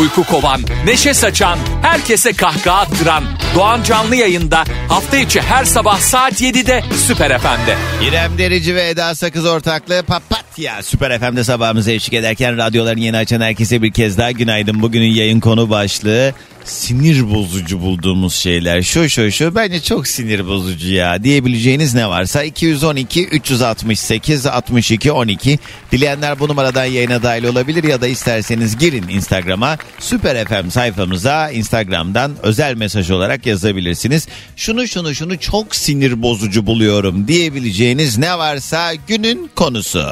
Uyku kovan, neşe saçan, herkese kahkaha attıran Doğan Canlı yayında hafta içi her sabah saat 7'de Süper FM'de. İrem Derici ve Eda Sakız ortaklığı Papatya. Süper FM'de sabahımıza eşlik ederken radyoların yeni açan herkese bir kez daha günaydın. Bugünün yayın konu başlığı sinir bozucu bulduğumuz şeyler. Şu şu şu bence çok sinir bozucu ya diyebileceğiniz ne varsa 212 368 62 12 dileyenler bu numaradan yayına dahil olabilir ya da isterseniz girin Instagram'a Süper FM sayfamıza Instagram'dan özel mesaj olarak yazabilirsiniz. Şunu şunu şunu çok sinir bozucu buluyorum diyebileceğiniz ne varsa günün konusu.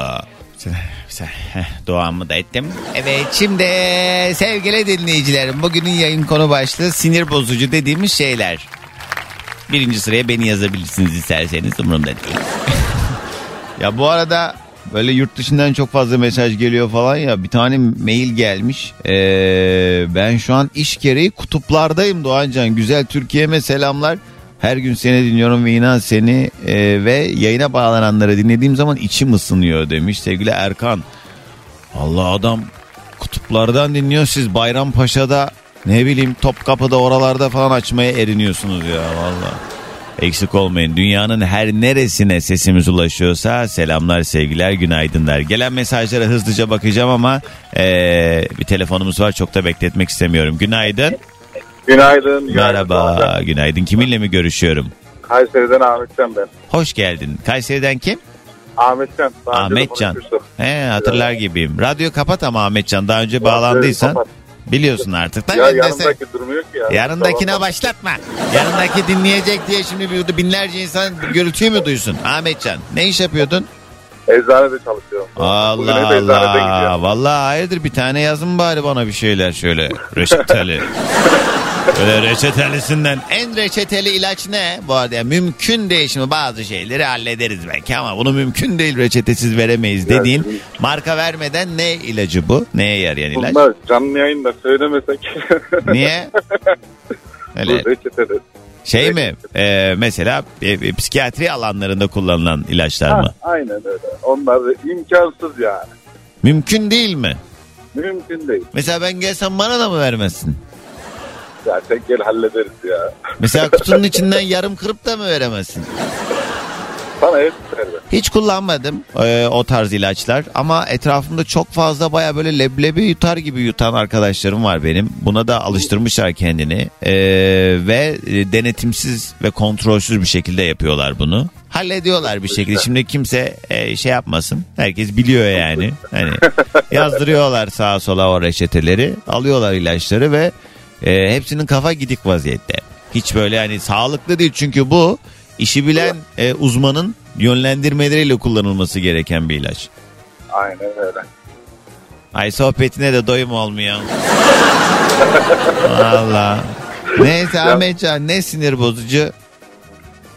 Doğamı da ettim. Evet şimdi sevgili dinleyicilerim bugünün yayın konu başlığı sinir bozucu dediğimiz şeyler. Birinci sıraya beni yazabilirsiniz isterseniz umurumda değil. ya bu arada böyle yurt dışından çok fazla mesaj geliyor falan ya bir tane mail gelmiş. Ee, ben şu an iş gereği kutuplardayım Doğancan. Güzel Türkiye'me selamlar. Her gün seni dinliyorum ve inan seni e, ve yayına bağlananları dinlediğim zaman içim ısınıyor demiş sevgili Erkan. Allah adam kutuplardan dinliyor siz Bayrampaşa'da ne bileyim Topkapı'da oralarda falan açmaya eriniyorsunuz ya valla. Eksik olmayın. Dünyanın her neresine sesimiz ulaşıyorsa selamlar, sevgiler, günaydınlar. Gelen mesajlara hızlıca bakacağım ama eee, bir telefonumuz var çok da bekletmek istemiyorum. Günaydın. Günaydın. Merhaba. Günaydın. Kiminle mi görüşüyorum? Kayseri'den Ahmetcan ben. Hoş geldin. Kayseri'den kim? Ahmetcan. Ahmetcan. He hatırlar gibiyim. Radyo kapat ama Ahmetcan. Daha önce bağlandıysan kapat. Biliyorsun artık. Ya Ben de sen- yanımdaki durmuyor ki ya. Yanındakine Tamam. başlatma. Yanındaki dinleyecek diye şimdi burada binlerce insan gürültüyü mü duysun? Ahmetcan ne iş yapıyordun? Eczanede çalışıyorum. Allah Allah. Vallahi hayırdır bir tane yazın bari bana bir şeyler şöyle reçeteli. Böyle reçetelisinden en reçeteli ilaç ne? Bu arada yani mümkün değil şimdi bazı şeyleri hallederiz belki ama bunu mümkün değil reçetesiz veremeyiz dediğin şimdi- marka vermeden ne ilacı bu? Neye yarayan ilaç? Bunlar canlı yayında söylemesek. Niye? Öyle Bu reçetede. şey mi? Ee, mesela e, e, psikiyatri alanlarında kullanılan ilaçlar Ha, mı? aynen öyle. Onlar imkansız yani. Mümkün değil mi? Mümkün değil. Mesela ben gelsem bana da mı vermezsin? Ya sen gel hallederiz ya. Mesela kutunun içinden yarım kırıp da mı veremezsin? Sana et verme. Hiç kullanmadım e, o tarz ilaçlar ama etrafımda çok fazla baya böyle leblebi yutar gibi yutan arkadaşlarım var benim. Buna da alıştırmışlar kendini E, ve e, denetimsiz ve kontrolsüz bir şekilde yapıyorlar bunu. Hallediyorlar bir şekilde. Şimdi kimse e, şey yapmasın. Herkes biliyor yani. Hani yazdırıyorlar sağa sola o reçeteleri, alıyorlar ilaçları ve e, hepsinin kafa gidik vaziyette. Hiç böyle hani sağlıklı değil çünkü bu işi bilen e, uzmanın yönlendirmeleriyle kullanılması gereken bir ilaç. Aynen öyle. Ay sohbetine de doyum olmuyor. Valla. Neyse Ahmetcan ne sinir bozucu.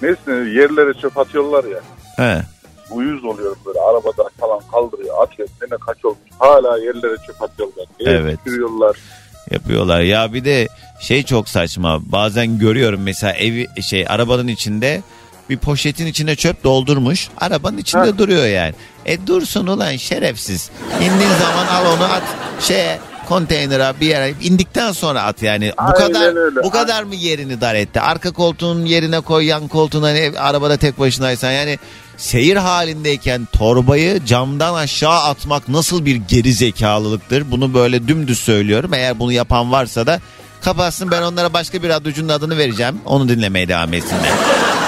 Neyse yerlere çöp atıyorlar ya. He. Uyuz oluyorum böyle arabada falan kaldırıyor atıyor. Sene kaç olmuş hala yerlere çöp atıyorlar. Evet. Sürüyorlar. Yapıyorlar. Ya bir de şey çok saçma. Bazen görüyorum mesela evi şey arabanın içinde bir poşetin içine çöp doldurmuş. Arabanın içinde Ha. duruyor yani. E dursun ulan şerefsiz. İndiğin zaman al onu at şeye konteynere bir yere indikten sonra at yani. Bu Aynen kadar öyle. bu kadar mı yerini dar etti? Arka koltuğun yerine koy yan koltuğun hani arabada tek başınaysan yani seyir halindeyken torbayı camdan aşağı atmak nasıl bir geri zekalılıktır? Bunu böyle dümdüz söylüyorum. Eğer bunu yapan varsa da kapatsın ben onlara başka bir radyocunun adını vereceğim. Onu dinlemeye devam etsinler.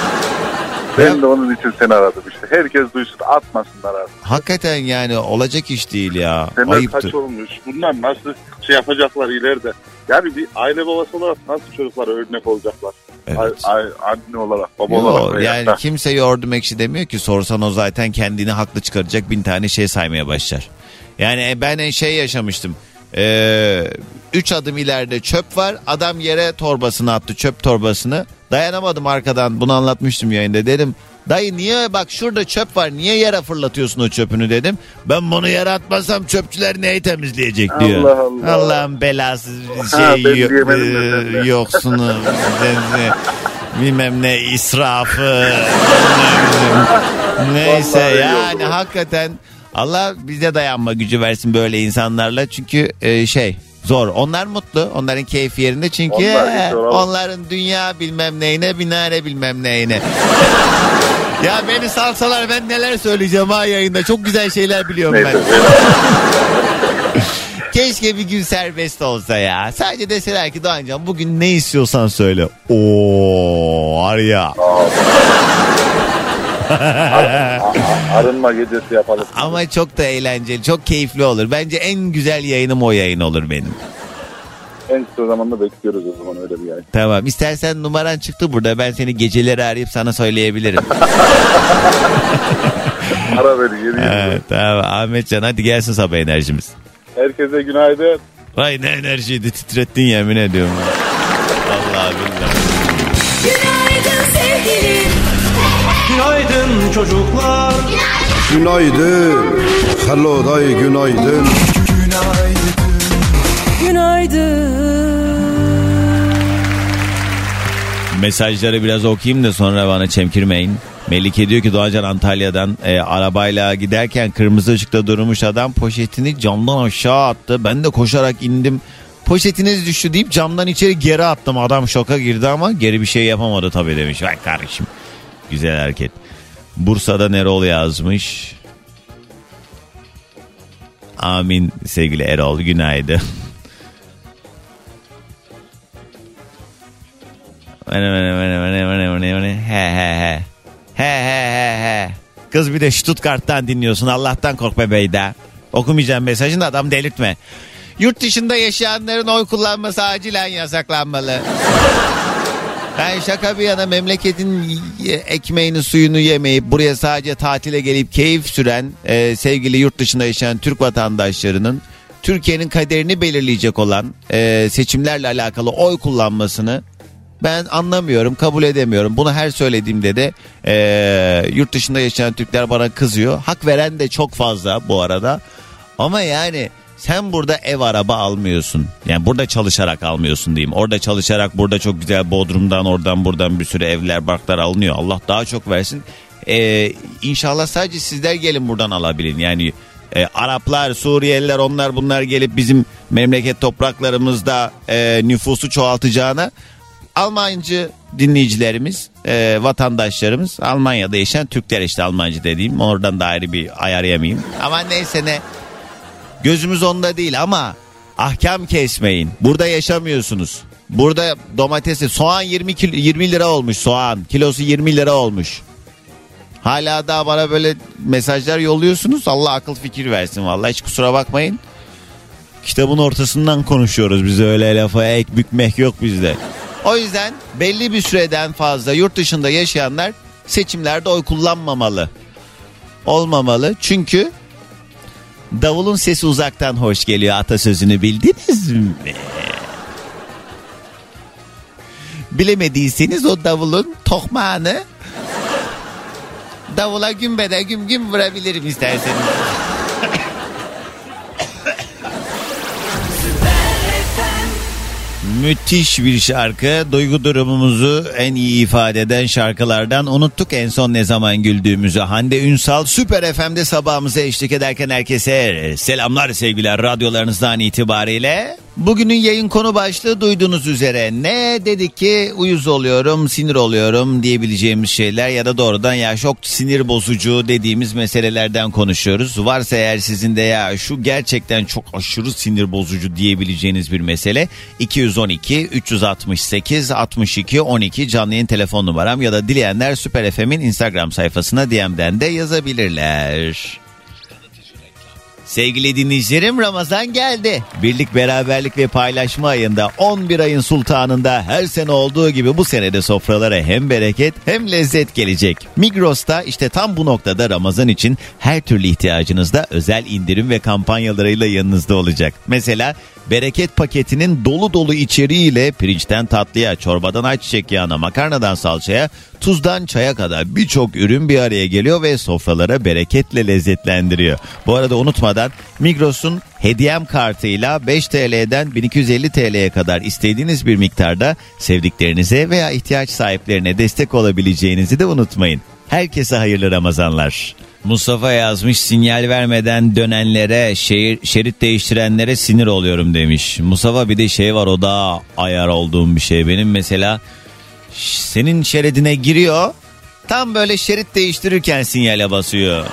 Ben de onun için seni aradım işte. Herkes duysun atmasınlar artık. Hakikaten yani olacak iş değil ya. Temel Ayıptır. kaç olmuş. Bunlar nasıl şey yapacaklar ileride. Yani bir aile babası olarak nasıl çocuklara örnek olacaklar? Evet. Ay, ay, anne olarak, baba Yo, olarak. yani da. kimse yordum ekşi demiyor ki sorsan o zaten kendini haklı çıkaracak bin tane şey saymaya başlar. Yani e, ben şey yaşamıştım. Ee, üç adım ileride çöp var. Adam yere torbasını attı çöp torbasını. Dayanamadım arkadan bunu anlatmıştım yayında dedim. Dayı niye bak şurada çöp var niye yere fırlatıyorsun o çöpünü dedim. Ben bunu yere atmasam çöpçüler neyi temizleyecek diyor. Allah Allah. Allah'ın belası Ha, şey ben yo- diyemedim e, yoksunu bilmem ne israfı neyse Vallahi yani hakikaten Allah bize dayanma gücü versin böyle insanlarla çünkü e, şey zor. Onlar mutlu. Onların keyfi yerinde çünkü Onlar hiç olamaz. onların dünya bilmem neyine binare bilmem neyine. ya beni salsalar ben neler söyleyeceğim ha yayında. Çok güzel şeyler biliyorum Neyse. ben. Keşke bir gün serbest olsa ya. Sadece deseler ki Doğancan bugün ne istiyorsan söyle. Oo var ya. Arınma gecesi yapalım. Ama çok da eğlenceli, çok keyifli olur. Bence en güzel yayınım o yayın olur benim. En kısa zamanda bekliyoruz o zaman öyle bir yayın. Tamam. İstersen numaran çıktı burada. Ben seni geceleri arayıp sana söyleyebilirim. Ara geri geri. evet, tamam. Ahmetcan hadi gelsin sabah enerjimiz. Herkese günaydın. Vay ne enerjiydi titrettin yemin ediyorum. Allah billahi. Günaydın. Günaydın çocuklar. Günaydın. Hello day günaydın. Günaydın. Mesajları biraz okuyayım da sonra bana çemkirmeyin. Melike diyor ki Doğacan Antalya'dan e, arabayla giderken kırmızı ışıkta durmuş adam poşetini camdan aşağı attı. Ben de koşarak indim. Poşetiniz düştü deyip camdan içeri geri attım. Adam şoka girdi ama geri bir şey yapamadı tabii demiş. Vay kardeşim. Güzel hareket. Bursa'da Erol yazmış. Amin sevgili Erol günaydın. He he he. He he he he. Kız bir de Stuttgart'tan dinliyorsun. Allah'tan kork be beyda. Okumayacağım mesajını da adam delirtme. Yurt dışında yaşayanların oy kullanması acilen yasaklanmalı. Ben şaka bir yana memleketin ekmeğini suyunu yemeyip buraya sadece tatile gelip keyif süren e, sevgili yurt dışında yaşayan Türk vatandaşlarının Türkiye'nin kaderini belirleyecek olan e, seçimlerle alakalı oy kullanmasını ben anlamıyorum, kabul edemiyorum. Bunu her söylediğimde de e, yurt dışında yaşayan Türkler bana kızıyor. Hak veren de çok fazla bu arada. Ama yani sen burada ev araba almıyorsun. Yani burada çalışarak almıyorsun diyeyim. Orada çalışarak burada çok güzel Bodrum'dan oradan buradan bir sürü evler barklar alınıyor. Allah daha çok versin. E, inşallah sadece sizler gelin buradan alabilin. Yani e, Araplar, Suriyeliler onlar bunlar gelip bizim memleket topraklarımızda e, nüfusu çoğaltacağına Almancı dinleyicilerimiz, e, vatandaşlarımız Almanya'da yaşayan Türkler işte Almancı dediğim oradan da ayrı bir ayarlayamayayım. Ama neyse ne gözümüz onda değil ama ahkam kesmeyin. Burada yaşamıyorsunuz. Burada domatesi soğan 20 kilo, 20 lira olmuş soğan kilosu 20 lira olmuş. Hala daha bana böyle mesajlar yolluyorsunuz. Allah akıl fikir versin vallahi hiç kusura bakmayın. Kitabın ortasından konuşuyoruz biz öyle lafa ek bükmek yok bizde. O yüzden belli bir süreden fazla yurt dışında yaşayanlar seçimlerde oy kullanmamalı. Olmamalı çünkü davulun sesi uzaktan hoş geliyor atasözünü bildiniz mi? Bilemediyseniz o davulun tokmağını davula gümbede güm güm vurabilirim isterseniz. Müthiş bir şarkı. Duygu durumumuzu en iyi ifade eden şarkılardan unuttuk en son ne zaman güldüğümüzü. Hande Ünsal Süper FM'de sabahımıza eşlik ederken herkese selamlar sevgiler radyolarınızdan itibariyle. Bugünün yayın konu başlığı duyduğunuz üzere ne dedik ki uyuz oluyorum, sinir oluyorum diyebileceğimiz şeyler ya da doğrudan ya çok sinir bozucu dediğimiz meselelerden konuşuyoruz. Varsa eğer sizin de ya şu gerçekten çok aşırı sinir bozucu diyebileceğiniz bir mesele 212 368 62 12 canlı yayın telefon numaram ya da dileyenler Süper FM'in Instagram sayfasına DM'den de yazabilirler. Sevgili dinleyicilerim Ramazan geldi. Birlik, beraberlik ve paylaşma ayında 11 ayın sultanında her sene olduğu gibi bu senede sofralara hem bereket hem lezzet gelecek. Migros'ta işte tam bu noktada Ramazan için her türlü ihtiyacınızda özel indirim ve kampanyalarıyla yanınızda olacak. Mesela bereket paketinin dolu dolu içeriğiyle pirinçten tatlıya, çorbadan ayçiçek yağına, makarnadan salçaya, tuzdan çaya kadar birçok ürün bir araya geliyor ve sofralara bereketle lezzetlendiriyor. Bu arada unutmadan Migros'un hediyem kartıyla 5 TL'den 1250 TL'ye kadar istediğiniz bir miktarda sevdiklerinize veya ihtiyaç sahiplerine destek olabileceğinizi de unutmayın. Herkese hayırlı Ramazanlar. Mustafa yazmış sinyal vermeden dönenlere şehir, şerit değiştirenlere sinir oluyorum demiş. Mustafa bir de şey var o da ayar olduğum bir şey. Benim mesela senin şeridine giriyor tam böyle şerit değiştirirken sinyale basıyor.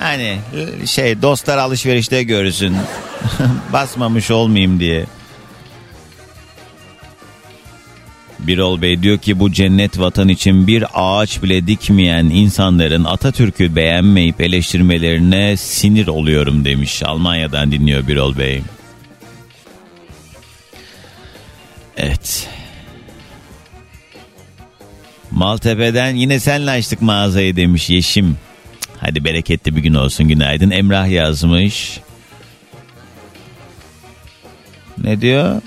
Hani şey dostlar alışverişte görsün basmamış olmayayım diye. Birol Bey diyor ki bu cennet vatan için bir ağaç bile dikmeyen insanların Atatürk'ü beğenmeyip eleştirmelerine sinir oluyorum demiş. Almanya'dan dinliyor Birol Bey. Evet. Maltepe'den yine senle açtık mağazayı demiş Yeşim. Hadi bereketli bir gün olsun günaydın. Emrah yazmış. Ne diyor?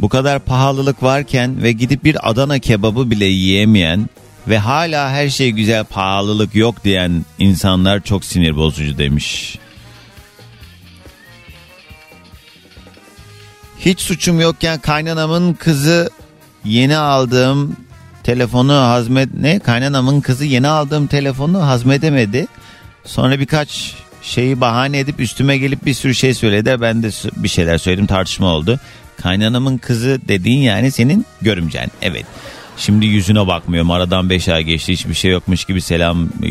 Bu kadar pahalılık varken ve gidip bir Adana kebabı bile yiyemeyen ve hala her şey güzel pahalılık yok diyen insanlar çok sinir bozucu demiş. Hiç suçum yokken kaynanamın kızı yeni aldığım telefonu hazmet ne kaynanamın kızı yeni aldığım telefonu hazmedemedi. Sonra birkaç şeyi bahane edip üstüme gelip bir sürü şey söyledi. Ben de bir şeyler söyledim tartışma oldu. Kaynanamın kızı dediğin yani senin görümcen. Evet. Şimdi yüzüne bakmıyorum. Aradan 5 ay geçti. Hiçbir şey yokmuş gibi selam e,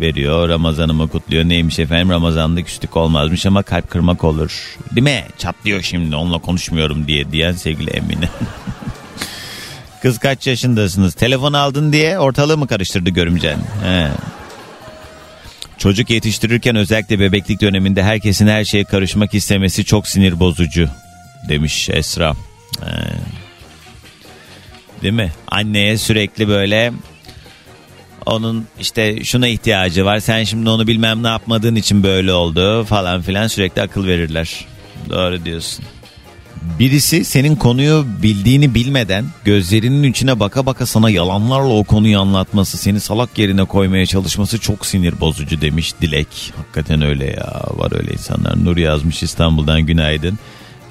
veriyor. Ramazanımı kutluyor. Neymiş efendim Ramazan'da küslük olmazmış ama kalp kırmak olur. Değil mi? Çatlıyor şimdi onunla konuşmuyorum diye diyen sevgili Emine. Kız kaç yaşındasınız? Telefon aldın diye ortalığı mı karıştırdı görümcen? He. Çocuk yetiştirirken özellikle bebeklik döneminde herkesin her şeye karışmak istemesi çok sinir bozucu demiş Esra. Ee, değil mi? Anneye sürekli böyle onun işte şuna ihtiyacı var. Sen şimdi onu bilmem ne yapmadığın için böyle oldu falan filan sürekli akıl verirler. Doğru diyorsun. Birisi senin konuyu bildiğini bilmeden gözlerinin içine baka baka sana yalanlarla o konuyu anlatması, seni salak yerine koymaya çalışması çok sinir bozucu demiş Dilek. Hakikaten öyle ya var öyle insanlar. Nur yazmış İstanbul'dan günaydın.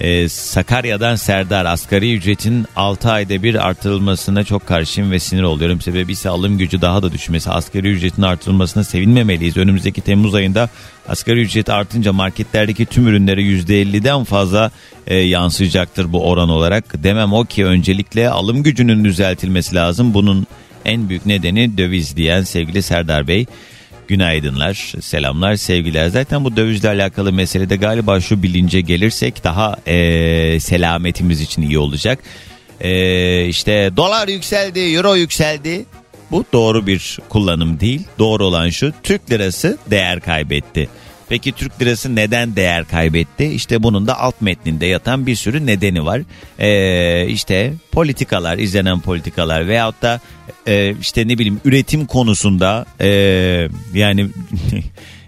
Ee, Sakarya'dan Serdar asgari ücretin 6 ayda bir artırılmasına çok karşıyım ve sinir oluyorum. Sebebi ise alım gücü daha da düşmesi. Asgari ücretin artırılmasına sevinmemeliyiz. Önümüzdeki Temmuz ayında asgari ücret artınca marketlerdeki tüm ürünlere %50'den fazla e, yansıyacaktır bu oran olarak. Demem o ki öncelikle alım gücünün düzeltilmesi lazım. Bunun en büyük nedeni döviz diyen sevgili Serdar Bey. Günaydınlar, selamlar, sevgiler. Zaten bu dövizle alakalı meselede galiba şu bilince gelirsek daha e, selametimiz için iyi olacak. E, işte dolar yükseldi, euro yükseldi. Bu doğru bir kullanım değil. Doğru olan şu Türk lirası değer kaybetti. Peki Türk lirası neden değer kaybetti? İşte bunun da alt metninde yatan bir sürü nedeni var. Ee, işte politikalar, izlenen politikalar veyahut da e, işte ne bileyim üretim konusunda e, yani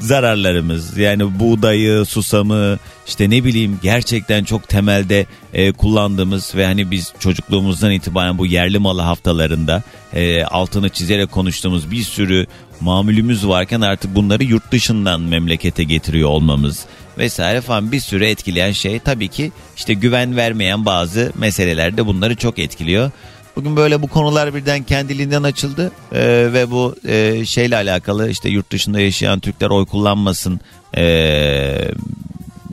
zararlarımız yani buğdayı, susamı işte ne bileyim gerçekten çok temelde e, kullandığımız ve hani biz çocukluğumuzdan itibaren bu yerli malı haftalarında e, altını çizerek konuştuğumuz bir sürü mamülümüz varken artık bunları yurt dışından memlekete getiriyor olmamız vesaire falan bir sürü etkileyen şey tabii ki işte güven vermeyen bazı meseleler de bunları çok etkiliyor. Bugün böyle bu konular birden kendiliğinden açıldı Ee, ve bu e, şeyle alakalı işte yurt dışında yaşayan Türkler oy kullanmasın e,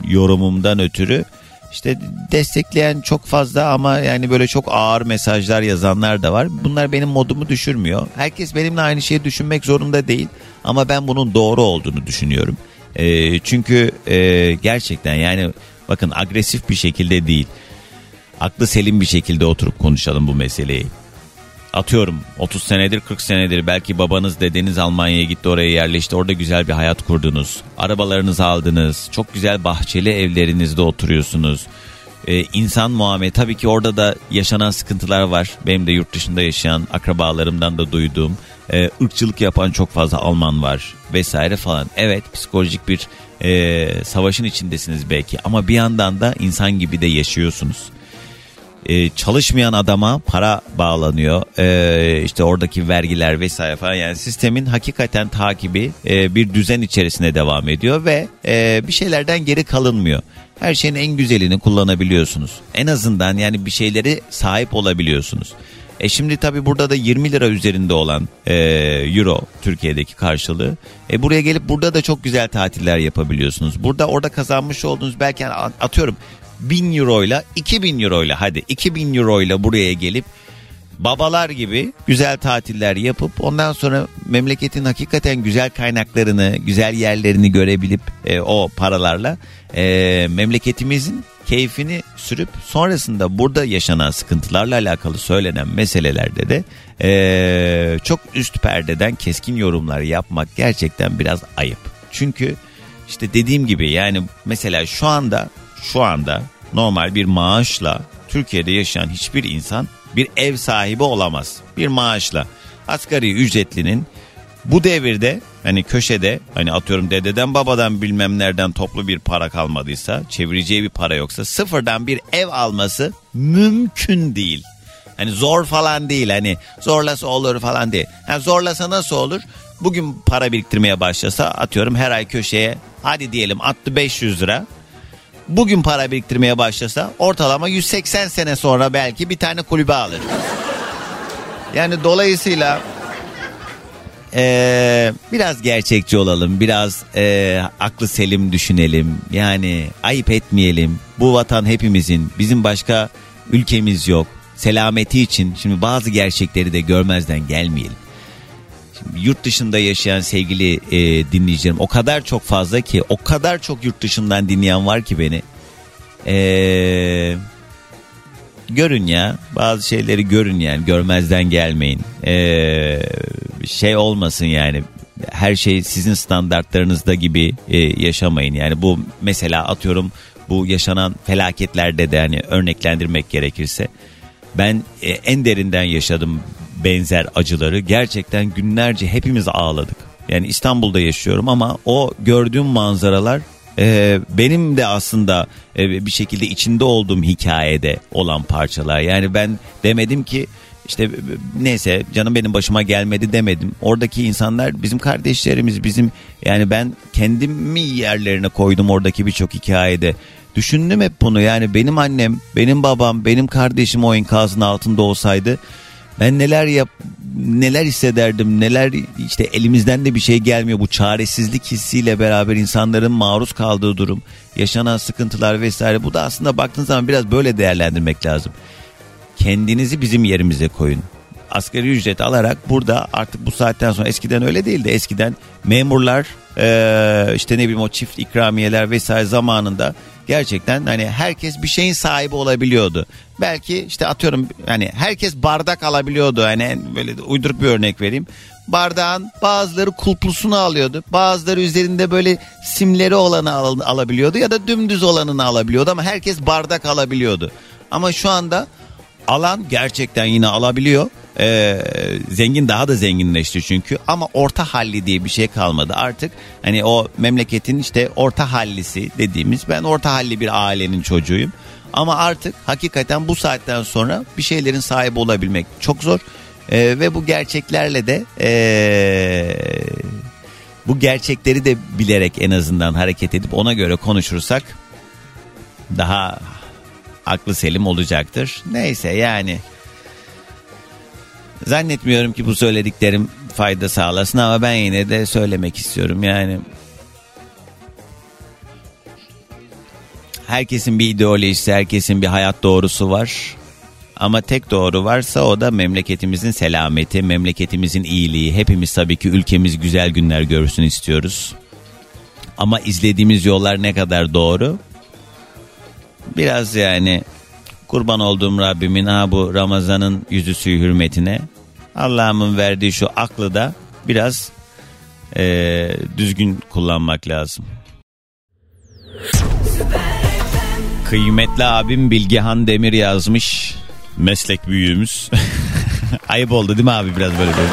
yorumumdan ötürü işte destekleyen çok fazla ama yani böyle çok ağır mesajlar yazanlar da var. Bunlar benim modumu düşürmüyor. Herkes benimle aynı şeyi düşünmek zorunda değil ama ben bunun doğru olduğunu düşünüyorum. E, çünkü e, gerçekten yani bakın agresif bir şekilde değil aklı selim bir şekilde oturup konuşalım bu meseleyi. Atıyorum 30 senedir 40 senedir belki babanız dedeniz Almanya'ya gitti oraya yerleşti orada güzel bir hayat kurdunuz. Arabalarınızı aldınız çok güzel bahçeli evlerinizde oturuyorsunuz. Ee, insan muamele tabii ki orada da yaşanan sıkıntılar var. Benim de yurt dışında yaşayan akrabalarımdan da duyduğum e, ırkçılık yapan çok fazla Alman var vesaire falan. Evet psikolojik bir e, savaşın içindesiniz belki ama bir yandan da insan gibi de yaşıyorsunuz. E, çalışmayan adama para bağlanıyor. E, işte oradaki vergiler vesaire falan. Yani sistemin hakikaten takibi e, bir düzen içerisinde devam ediyor ve bir şeylerden geri kalınmıyor. Her şeyin en güzelini kullanabiliyorsunuz. En azından yani bir şeyleri sahip olabiliyorsunuz. E şimdi tabii burada da 20 lira üzerinde olan e, euro Türkiye'deki karşılığı. E buraya gelip burada da çok güzel tatiller yapabiliyorsunuz. Burada orada kazanmış olduğunuz belki yani atıyorum 1000 euro ile 2000 euro ile hadi 2000 euro ile buraya gelip babalar gibi güzel tatiller yapıp ondan sonra memleketin hakikaten güzel kaynaklarını, güzel yerlerini görebilip e, o paralarla e, memleketimizin keyfini sürüp sonrasında burada yaşanan sıkıntılarla alakalı söylenen meselelerde de e, çok üst perdeden keskin yorumlar yapmak gerçekten biraz ayıp. Çünkü işte dediğim gibi yani mesela şu anda şu anda normal bir maaşla Türkiye'de yaşayan hiçbir insan bir ev sahibi olamaz. Bir maaşla asgari ücretlinin bu devirde hani köşede hani atıyorum dededen babadan bilmem nereden toplu bir para kalmadıysa çevireceği bir para yoksa sıfırdan bir ev alması mümkün değil. Hani zor falan değil hani zorlasa olur falan değil. Yani zorlasa nasıl olur? Bugün para biriktirmeye başlasa atıyorum her ay köşeye hadi diyelim attı 500 lira. Bugün para biriktirmeye başlasa ortalama 180 sene sonra belki bir tane kulübe alır. Yani dolayısıyla ee, biraz gerçekçi olalım, biraz e, aklı selim düşünelim. Yani ayıp etmeyelim. Bu vatan hepimizin, bizim başka ülkemiz yok. Selameti için şimdi bazı gerçekleri de görmezden gelmeyelim. Yurt dışında yaşayan sevgili e, dinleyicilerim o kadar çok fazla ki, o kadar çok yurt dışından dinleyen var ki beni. Eee görün ya bazı şeyleri görün yani görmezden gelmeyin ee, şey olmasın yani her şey sizin standartlarınızda gibi e, yaşamayın yani bu mesela atıyorum bu yaşanan felaketlerde de hani örneklendirmek gerekirse ben e, en derinden yaşadım benzer acıları gerçekten günlerce hepimiz ağladık yani İstanbul'da yaşıyorum ama o gördüğüm manzaralar e, benim de aslında e, bir şekilde içinde olduğum hikayede olan parçalar. Yani ben demedim ki işte neyse canım benim başıma gelmedi demedim. Oradaki insanlar bizim kardeşlerimiz bizim yani ben kendimi yerlerine koydum oradaki birçok hikayede. Düşündüm hep bunu yani benim annem, benim babam, benim kardeşim o enkazın altında olsaydı ben neler yap neler hissederdim neler işte elimizden de bir şey gelmiyor bu çaresizlik hissiyle beraber insanların maruz kaldığı durum yaşanan sıkıntılar vesaire bu da aslında baktığınız zaman biraz böyle değerlendirmek lazım. Kendinizi bizim yerimize koyun. Asgari ücret alarak burada artık bu saatten sonra eskiden öyle değildi. Eskiden memurlar işte ne bileyim o çift ikramiyeler vesaire zamanında gerçekten hani herkes bir şeyin sahibi olabiliyordu. Belki işte atıyorum hani herkes bardak alabiliyordu. Hani böyle uyduruk bir örnek vereyim. Bardağın bazıları kulplusunu alıyordu. Bazıları üzerinde böyle simleri olanı al- alabiliyordu ya da dümdüz olanını alabiliyordu ama herkes bardak alabiliyordu. Ama şu anda alan gerçekten yine alabiliyor. Ee, zengin daha da zenginleşti çünkü. Ama orta halli diye bir şey kalmadı. Artık hani o memleketin işte orta hallisi dediğimiz ben orta halli bir ailenin çocuğuyum. Ama artık hakikaten bu saatten sonra bir şeylerin sahibi olabilmek çok zor. Ee, ve bu gerçeklerle de ee, bu gerçekleri de bilerek en azından hareket edip ona göre konuşursak daha aklı selim olacaktır. Neyse yani zannetmiyorum ki bu söylediklerim fayda sağlasın ama ben yine de söylemek istiyorum yani. Herkesin bir ideolojisi, herkesin bir hayat doğrusu var. Ama tek doğru varsa o da memleketimizin selameti, memleketimizin iyiliği. Hepimiz tabii ki ülkemiz güzel günler görsün istiyoruz. Ama izlediğimiz yollar ne kadar doğru? Biraz yani kurban olduğum Rabbimin ha bu Ramazan'ın yüzüsü hürmetine Allah'ımın verdiği şu aklı da biraz e, düzgün kullanmak lazım. Kıymetli abim Bilgehan Demir yazmış. Meslek büyüğümüz. Ayıp oldu değil mi abi biraz böyle böyle.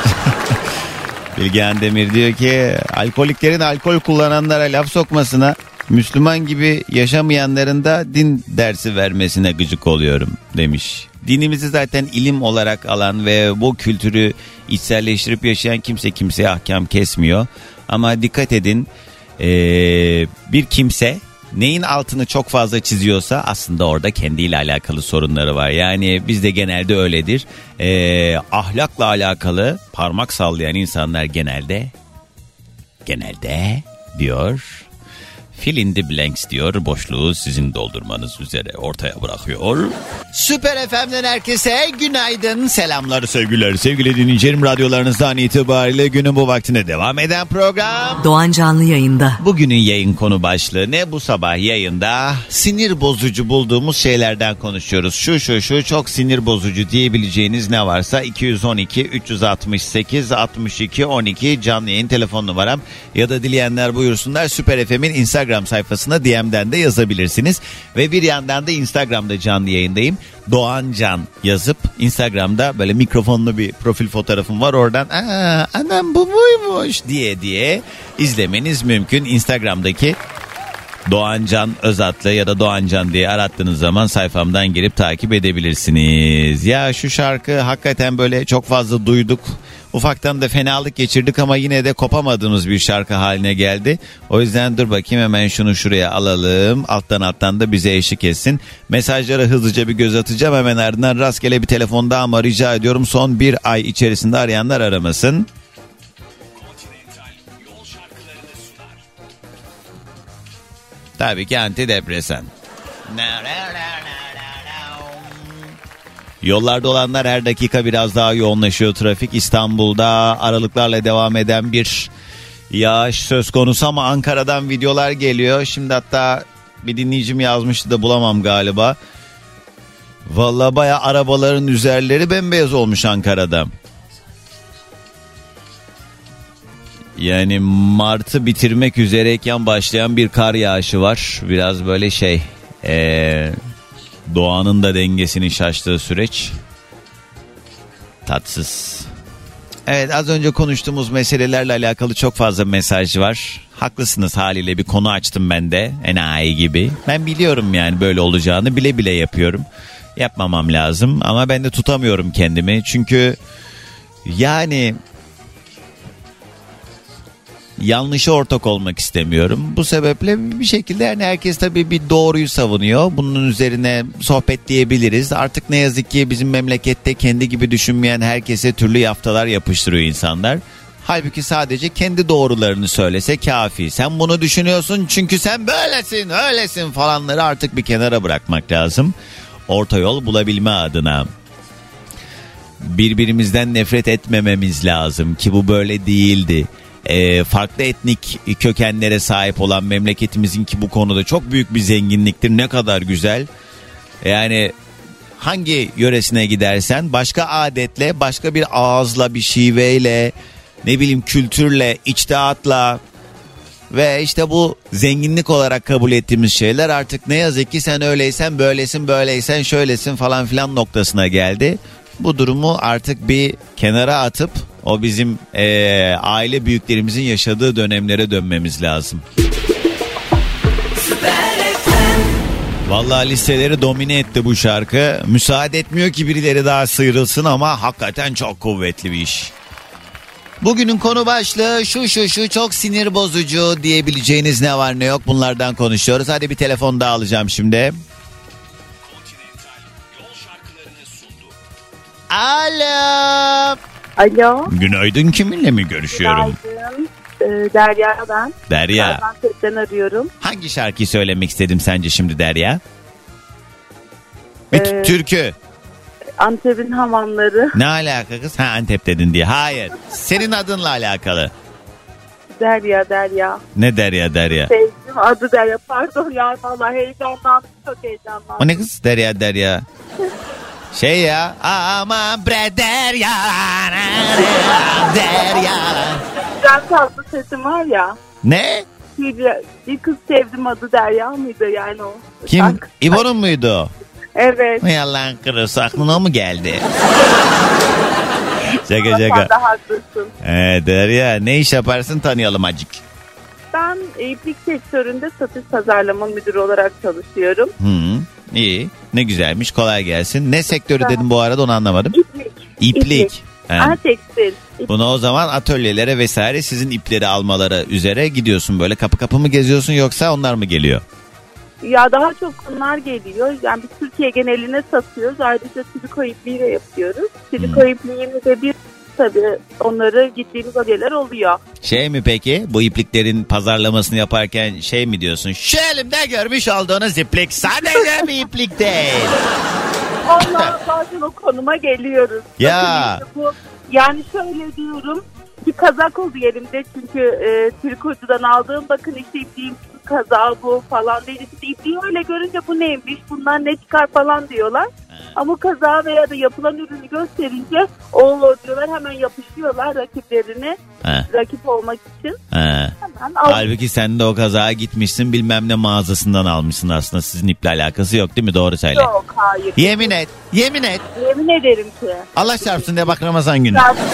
Bilgehan Demir diyor ki alkoliklerin alkol kullananlara laf sokmasına Müslüman gibi yaşamayanların da din dersi vermesine gıcık oluyorum demiş. Dinimizi zaten ilim olarak alan ve bu kültürü içselleştirip yaşayan kimse kimseye ahkam kesmiyor. Ama dikkat edin ee, bir kimse neyin altını çok fazla çiziyorsa aslında orada kendiyle alakalı sorunları var. Yani bizde genelde öyledir. Ee, ahlakla alakalı parmak sallayan insanlar genelde genelde diyor Fill in the blanks diyor. Boşluğu sizin doldurmanız üzere ortaya bırakıyor. Süper FM'den herkese günaydın. Selamlar sevgiler. Sevgili dinleyicilerim radyolarınızdan itibariyle günün bu vaktine devam eden program. Doğan Canlı yayında. Bugünün yayın konu başlığı ne? Bu sabah yayında sinir bozucu bulduğumuz şeylerden konuşuyoruz. Şu şu şu çok sinir bozucu diyebileceğiniz ne varsa 212 368 62 12 canlı yayın telefon numaram ya da dileyenler buyursunlar Süper FM'in Instagram sayfasına DM'den de yazabilirsiniz. Ve bir yandan da Instagram'da canlı yayındayım. Doğan Can yazıp Instagram'da böyle mikrofonlu bir profil fotoğrafım var. Oradan aa anam bu buymuş diye diye izlemeniz mümkün. Instagram'daki Doğancan Özatlı ya da Doğancan diye arattığınız zaman sayfamdan girip takip edebilirsiniz. Ya şu şarkı hakikaten böyle çok fazla duyduk. Ufaktan da fenalık geçirdik ama yine de kopamadığımız bir şarkı haline geldi. O yüzden dur bakayım hemen şunu şuraya alalım. Alttan alttan da bize eşlik etsin. Mesajlara hızlıca bir göz atacağım. Hemen ardından rastgele bir telefon daha ama rica ediyorum son bir ay içerisinde arayanlar aramasın. Tabii ki antidepresan. Yollarda olanlar her dakika biraz daha yoğunlaşıyor trafik. İstanbul'da aralıklarla devam eden bir yağış söz konusu ama Ankara'dan videolar geliyor. Şimdi hatta bir dinleyicim yazmıştı da bulamam galiba. Valla baya arabaların üzerleri bembeyaz olmuş Ankara'da. Yani Mart'ı bitirmek üzereyken başlayan bir kar yağışı var. Biraz böyle şey ee, doğanın da dengesinin şaştığı süreç. Tatsız. Evet az önce konuştuğumuz meselelerle alakalı çok fazla mesaj var. Haklısınız haliyle bir konu açtım ben de enayi gibi. Ben biliyorum yani böyle olacağını bile bile yapıyorum. Yapmamam lazım ama ben de tutamıyorum kendimi. Çünkü yani yanlışa ortak olmak istemiyorum. Bu sebeple bir şekilde yani herkes tabii bir doğruyu savunuyor. Bunun üzerine sohbetleyebiliriz. Artık ne yazık ki bizim memlekette kendi gibi düşünmeyen herkese türlü yaftalar yapıştırıyor insanlar. Halbuki sadece kendi doğrularını söylese kafi. Sen bunu düşünüyorsun çünkü sen böylesin, öylesin falanları artık bir kenara bırakmak lazım. Orta yol bulabilme adına birbirimizden nefret etmememiz lazım ki bu böyle değildi e, farklı etnik kökenlere sahip olan memleketimizin ki bu konuda çok büyük bir zenginliktir. Ne kadar güzel. Yani hangi yöresine gidersen başka adetle, başka bir ağızla, bir şiveyle, ne bileyim kültürle, içtihatla ve işte bu zenginlik olarak kabul ettiğimiz şeyler artık ne yazık ki sen öyleysen böylesin böyleysen şöylesin falan filan noktasına geldi. Bu durumu artık bir kenara atıp o bizim eee, aile büyüklerimizin yaşadığı dönemlere dönmemiz lazım. Vallahi listeleri domine etti bu şarkı. Müsaade etmiyor ki birileri daha sıyrılsın ama hakikaten çok kuvvetli bir iş. Bugünün konu başlığı şu şu şu çok sinir bozucu diyebileceğiniz ne var ne yok bunlardan konuşuyoruz. Hadi bir telefon daha alacağım şimdi. Alo. Alo. Günaydın kiminle mi görüşüyorum? Günaydın. Ee, Derya ben. Derya. Gaziantep'ten arıyorum. Hangi şarkıyı söylemek istedim sence şimdi Derya? Bir Ee, türkü. Antep'in hamamları. Ne alaka kız? Ha Antep dedin diye. Hayır. Senin adınla alakalı. Derya Derya. Ne Derya Derya? Sevdim adı Derya. Pardon ya vallahi heyecanlandım. Çok heyecanlandım. O ne kız? Derya Derya. Şey ya. Aman bre Derya. Derya. Güzel tatlı sesim var ya. Ne? Bir, bir kız sevdim adı Derya mıydı yani o? Kim? İbo'nun muydu? Evet. Yalan kırısı aklına mu geldi? Şaka Sen şaka. de haklısın. Ee, Derya ne iş yaparsın tanıyalım acık. Ben iplik sektöründe satış pazarlama müdürü olarak çalışıyorum. Hı, iyi. Ne güzelmiş. Kolay gelsin. Ne sektörü dedim bu arada onu anlamadım. İplik. İplik. He. Aha tekstil. Bunu o zaman atölyelere vesaire sizin ipleri almaları üzere gidiyorsun böyle kapı kapı mı geziyorsun yoksa onlar mı geliyor? Ya daha çok bunlar geliyor. Yani biz Türkiye geneline satıyoruz. Ayrıca triko ipliği de yapıyoruz. Triko Hmm. ipliğini de bir tabii onları gittiğimiz atölyeler oluyor. Şey mi peki bu ipliklerin pazarlamasını yaparken şey mi diyorsun? Şu elimde görmüş olduğunuz iplik sadece bir iplik değil. Allah bazen o konuma geliyoruz. Ya. Bakın işte bu, yani şöyle diyorum. Bir kazak oldu elimde çünkü e, trikocudan aldığım bakın işte ipliğim kazağı bu falan değil. İşte ipliği öyle görünce bu neymiş bundan ne çıkar falan diyorlar. Ama kazağı veya da yapılan ürünü gösterince o diyorlar hemen yapışıyorlar rakiplerini Ha, rakip olmak için. ha. Hemen al- Halbuki sen de o kazağa gitmişsin bilmem ne mağazasından almışsın aslında sizin iple alakası yok değil mi doğru söyle. Yok hayır. Yemin et yemin et Yemin ederim ki. Allah çarpsın de bak Ramazan günü. Çarpsın.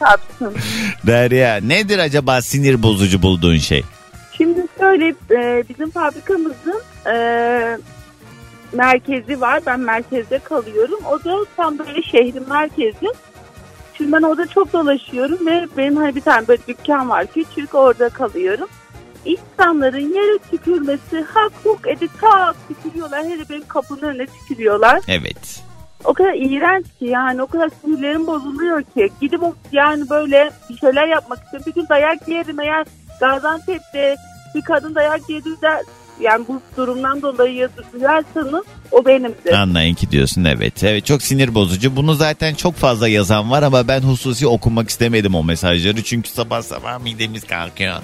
Çarpsın. Derya nedir acaba sinir bozucu bulduğun şey? Şimdi şöyle e, bizim fabrikamızın e, merkezi var. Ben merkezde kalıyorum. O da tam böyle şehrin merkezi. Şimdi ben orada çok dolaşıyorum ve benim hani bir tane böyle dükkan var küçük orada kalıyorum. İnsanların yere tükürmesi hak huk edip tak tükürüyorlar. Hele benim kapının önüne tükürüyorlar. Evet. O kadar iğrenç ki yani o kadar sinirlerim bozuluyor ki. Gidip yani böyle bir şeyler yapmak istiyorum. Bir gün dayak yerim eğer Gaziantep'te bir kadın dayak yedi de yani bu durumdan dolayı duyarsanız o benimdir. Anlayın ki diyorsun evet. Evet çok sinir bozucu. Bunu zaten çok fazla yazan var ama ben hususi okumak istemedim o mesajları. Çünkü sabah sabah midemiz kalkıyor.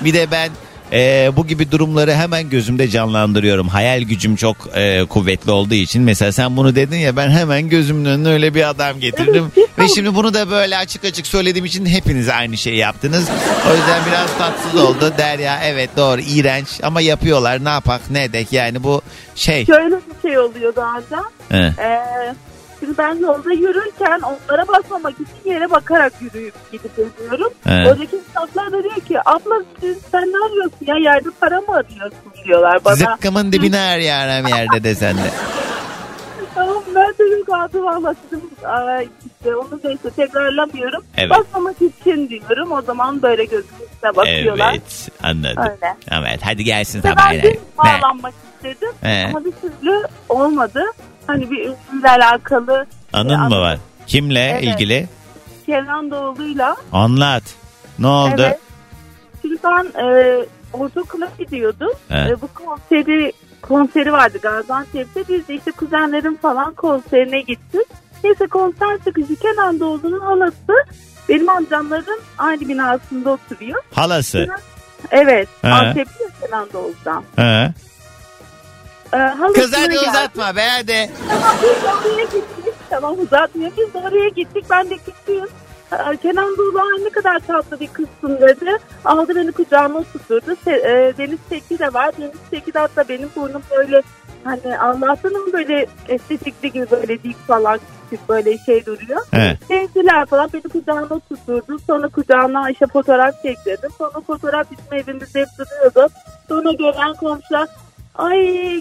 Bir de ben e, bu gibi durumları hemen gözümde canlandırıyorum. Hayal gücüm çok e, kuvvetli olduğu için. Mesela sen bunu dedin ya ben hemen gözümün önüne öyle bir adam getirdim. Ve şimdi bunu da böyle açık açık söylediğim için hepiniz aynı şeyi yaptınız. O yüzden biraz tatsız oldu. Derya evet doğru iğrenç ama yapıyorlar ne yapak ne edek yani bu şey. Şöyle bir şey oluyor bazen. He. Ee, şimdi ben yolda yürürken onlara basmamak için yere bakarak yürüyüp gidip ediyorum. He. Oradaki insanlar da diyor ki abla sen ne arıyorsun ya yerde para mı arıyorsun diyorlar bana. Zıkkımın dibine her yarım yerde desen de. Tamam ben de yok adı valla dedim. İşte onu neyse tekrarlamıyorum. Evet. Basmamak için diyorum. O zaman böyle gözümün üstüne bakıyorlar. Evet anladım. Öyle. Evet hadi gelsin İşte sabah. ben bağlanmak istedim. He. Ama bir türlü olmadı. Hani bir ünlüyle alakalı Anın mı var? Kimle Evet. ilgili? Kenan Doğulu'yla. Anlat. Ne oldu? Evet. Şimdi ben e, ortaokula gidiyordum. He. E, bu konseri konseri vardı Gaziantep'te. Biz de işte kuzenlerim falan konserine gittik. Neyse konser çıkışı Kenan Doğulu'nun halası benim amcamların aynı binasında oturuyor. Halası. Evet. Antepli Kenan Doğulu'dan. He. E, halasına Kız hadi geldi. uzatma be hadi. Tamam biz oraya gittik. Tamam uzatmıyor. Biz oraya gittik. Ben de küçüğüm. Ee, Kenan Doğulu "Ay, ne kadar tatlı bir kızsın dedi. Aldı beni kucağına oturturdu. Se- e, Deniz Seki de var. Deniz Seki de hatta benim burnum böyle hani Allah'tan böyle estetikli gibi böyle dik falan küçük böyle şey duruyor. He. Sevdiler falan beni kucağına oturturdu. Sonra kucağına işte fotoğraf çektirdim. Sonra fotoğraf bizim evimizde hep duruyordu. Sonra gelen komşular ay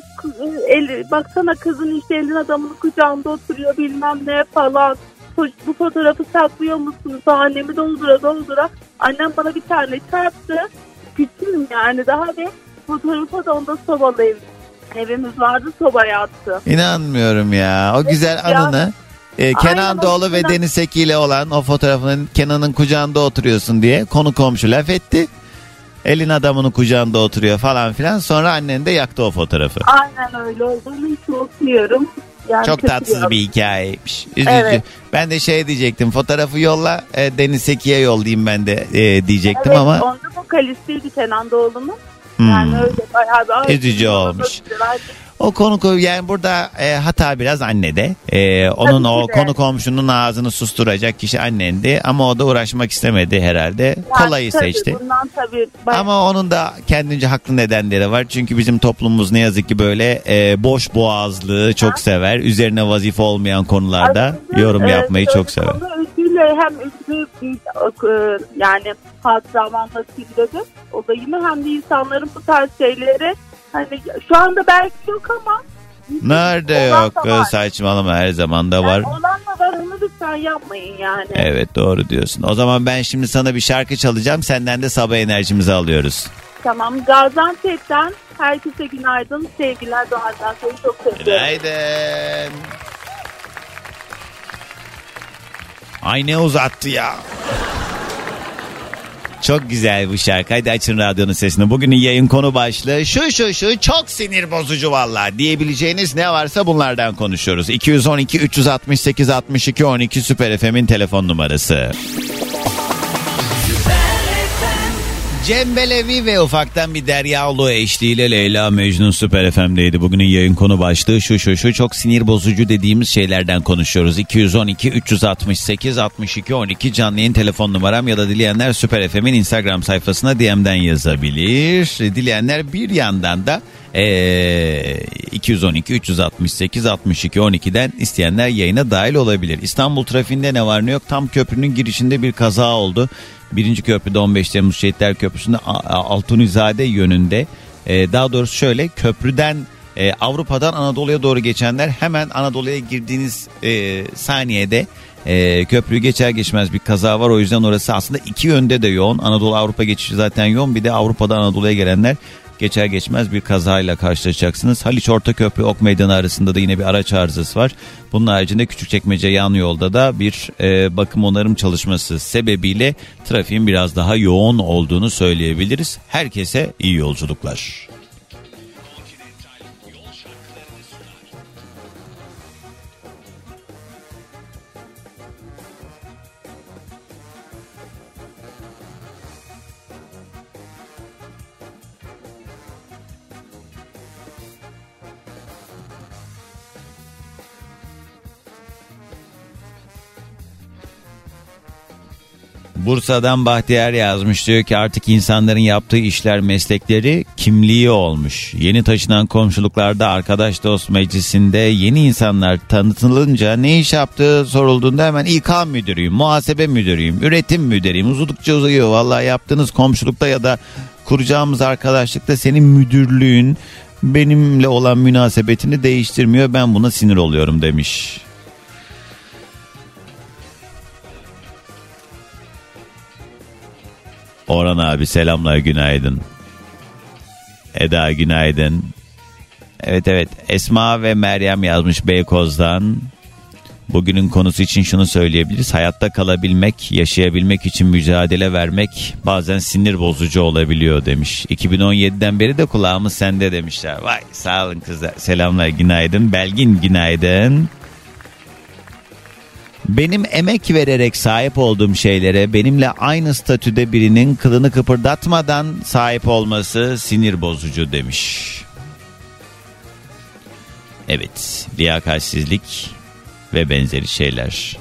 el, baksana kızın işte elin adamının kucağında oturuyor bilmem ne falan. Bu- fotoğrafı saklıyor musunuz? Annemi doldura doldura. Annem bana bir tane çarptı. Küçüğüm yani daha ve fotoğrafa da onda sobalı ev. Evimiz vardı sobaya attı. İnanmıyorum ya. O güzel Ya. anını. e, Kenan Aynen, Doğulu ve. Deniz Seki ile olan o fotoğrafının Kenan'ın kucağında oturuyorsun diye konu komşu laf etti. Elin adamının kucağında oturuyor falan filan. Sonra annen de yaktı o fotoğrafı. Aynen öyle olduğunu hiç unutmuyorum. Yani Çok tatsız bir bir hikayeymiş. Üzücü. Evet. Ben de şey diyecektim. Fotoğrafı yolla e, Deniz Seki'ye yollayayım ben de e, diyecektim Evet, ama onda vokalistiydi Kenan Doğulu'nun. hmm, Yani öyle bayağı bir Üzücü olmuş. O konu yani burada e, hata biraz annede. E, onun Tabii o de. konu komşunun ağzını susturacak kişi annendi ama o da uğraşmak istemedi herhalde. Yani Kolayı tabii seçti. Bundan tabii bayağı- Ama onun da kendince haklı nedenleri var. Çünkü bizim toplumumuz ne yazık ki böyle e, boş boğazlığı çok sever. Üzerine vazife olmayan konularda Aslında, yorum e, yapmayı çok sever. Özgür'le hem bir e, yani hatıram anlatayım dedim. O da yine hem de insanların bu tarz şeyleri hani şu anda belki yok ama Nerede olan yok da var. saçmalama her zaman da var. Yani olan da var onu lütfen yapmayın yani. Evet doğru diyorsun. O zaman ben şimdi sana bir şarkı çalacağım. Senden de sabah enerjimizi alıyoruz. Tamam Gaziantep'ten herkese günaydın. Sevgiler Doğan'dan seni çok seviyorum. Günaydın. Ay ne uzattı ya. Çok güzel bu şarkı. Hadi açın radyonun sesini. Bugünün yayın konu başlığı şu şu şu çok sinir bozucu valla diyebileceğiniz ne varsa bunlardan konuşuyoruz. 212 368 62 12 Süper FM'in telefon numarası. Cem Belevi ve ufaktan bir Derya Ulu eşliğiyle Leyla Mecnun Süper FM'deydi. Bugünün yayın konu başlığı şu şu şu çok sinir bozucu dediğimiz şeylerden konuşuyoruz. 212 368 62 12 canlı yayın telefon numaram ya da dileyenler Süper FM'in Instagram sayfasına DM'den yazabilir. Dileyenler bir yandan da ee, 212 368 62 12'den isteyenler yayına dahil olabilir. İstanbul trafiğinde ne var ne yok tam köprünün girişinde bir kaza oldu. Birinci köprüde 15 Temmuz Şehitler Köprüsü'nde Altunizade yönünde. Ee, daha doğrusu şöyle köprüden e, Avrupa'dan Anadolu'ya doğru geçenler hemen Anadolu'ya girdiğiniz e, saniyede e, köprüyü geçer geçmez bir kaza var. O yüzden orası aslında iki yönde de yoğun. Anadolu Avrupa geçişi zaten yoğun. Bir de Avrupa'dan Anadolu'ya gelenler geçer geçmez bir kazayla karşılaşacaksınız. Haliç Ortaköprü Ok Meydanı arasında da yine bir araç arızası var. Bunun haricinde Küçükçekmece yan yolda da bir e, bakım onarım çalışması sebebiyle trafiğin biraz daha yoğun olduğunu söyleyebiliriz. Herkese iyi yolculuklar. Bursa'dan Bahtiyar yazmış diyor ki artık insanların yaptığı işler meslekleri kimliği olmuş. Yeni taşınan komşuluklarda arkadaş dost meclisinde yeni insanlar tanıtılınca ne iş yaptığı sorulduğunda hemen İK müdürüyüm, muhasebe müdürüyüm, üretim müdürüyüm. Uzudukça uzayıyor. Vallahi yaptığınız komşulukta ya da kuracağımız arkadaşlıkta senin müdürlüğün benimle olan münasebetini değiştirmiyor. Ben buna sinir oluyorum demiş. Orhan abi selamlar günaydın. Eda günaydın. Evet evet Esma ve Meryem yazmış Beykoz'dan. Bugünün konusu için şunu söyleyebiliriz. Hayatta kalabilmek, yaşayabilmek için mücadele vermek bazen sinir bozucu olabiliyor demiş. 2017'den beri de kulağımız sende demişler. Vay sağ olun kızlar. Selamlar günaydın. Belgin günaydın. Benim emek vererek sahip olduğum şeylere benimle aynı statüde birinin kılını kıpırdatmadan sahip olması sinir bozucu demiş. Evet, liyakatsizlik ve benzeri şeyler.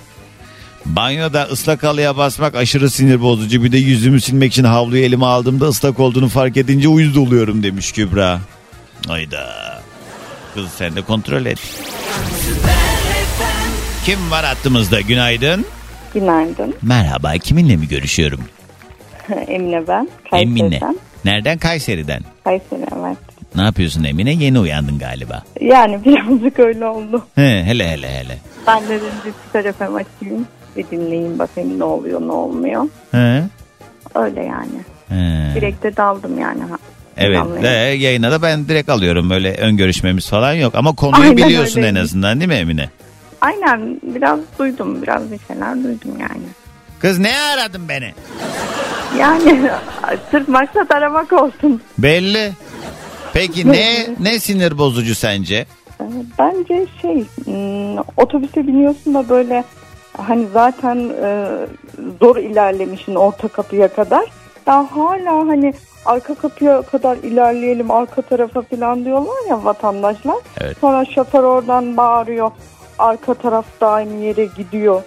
Banyoda ıslak halıya basmak aşırı sinir bozucu. Bir de yüzümü silmek için havluyu elime aldığımda ıslak olduğunu fark edince uyuz doluyorum demiş Kübra. Ayda. Kız sen de kontrol et. Kim var hattımızda? Günaydın. Günaydın. Merhaba. Kiminle mi görüşüyorum? Emine ben. Emine. Kayseri'den. Nereden? Kayseri'den. Kayseri evet. Ne yapıyorsun Emine? Yeni uyandın galiba. Yani birazcık öyle oldu. He, hele hele hele. Ben de dedim FM açayım. Bir dinleyeyim bakayım ne oluyor ne olmuyor. He. Öyle yani. He. Direkt de daldım yani. Evet de, yayına da ben direkt alıyorum böyle ön görüşmemiz falan yok ama konuyu Aynen biliyorsun en öyleymiş. azından değil mi Emine? Aynen biraz duydum. Biraz bir şeyler duydum yani. Kız ne aradın beni? Yani sırf maksat aramak olsun. Belli. Peki ne ne sinir bozucu sence? Ee, Bence şey hmm, otobüse biniyorsun da böyle hani zaten e, zor ilerlemişin orta kapıya kadar. Daha hala hani arka kapıya kadar ilerleyelim arka tarafa falan diyorlar ya vatandaşlar. Evet. Sonra şoför oradan bağırıyor. Arka taraf da aynı yere gidiyor.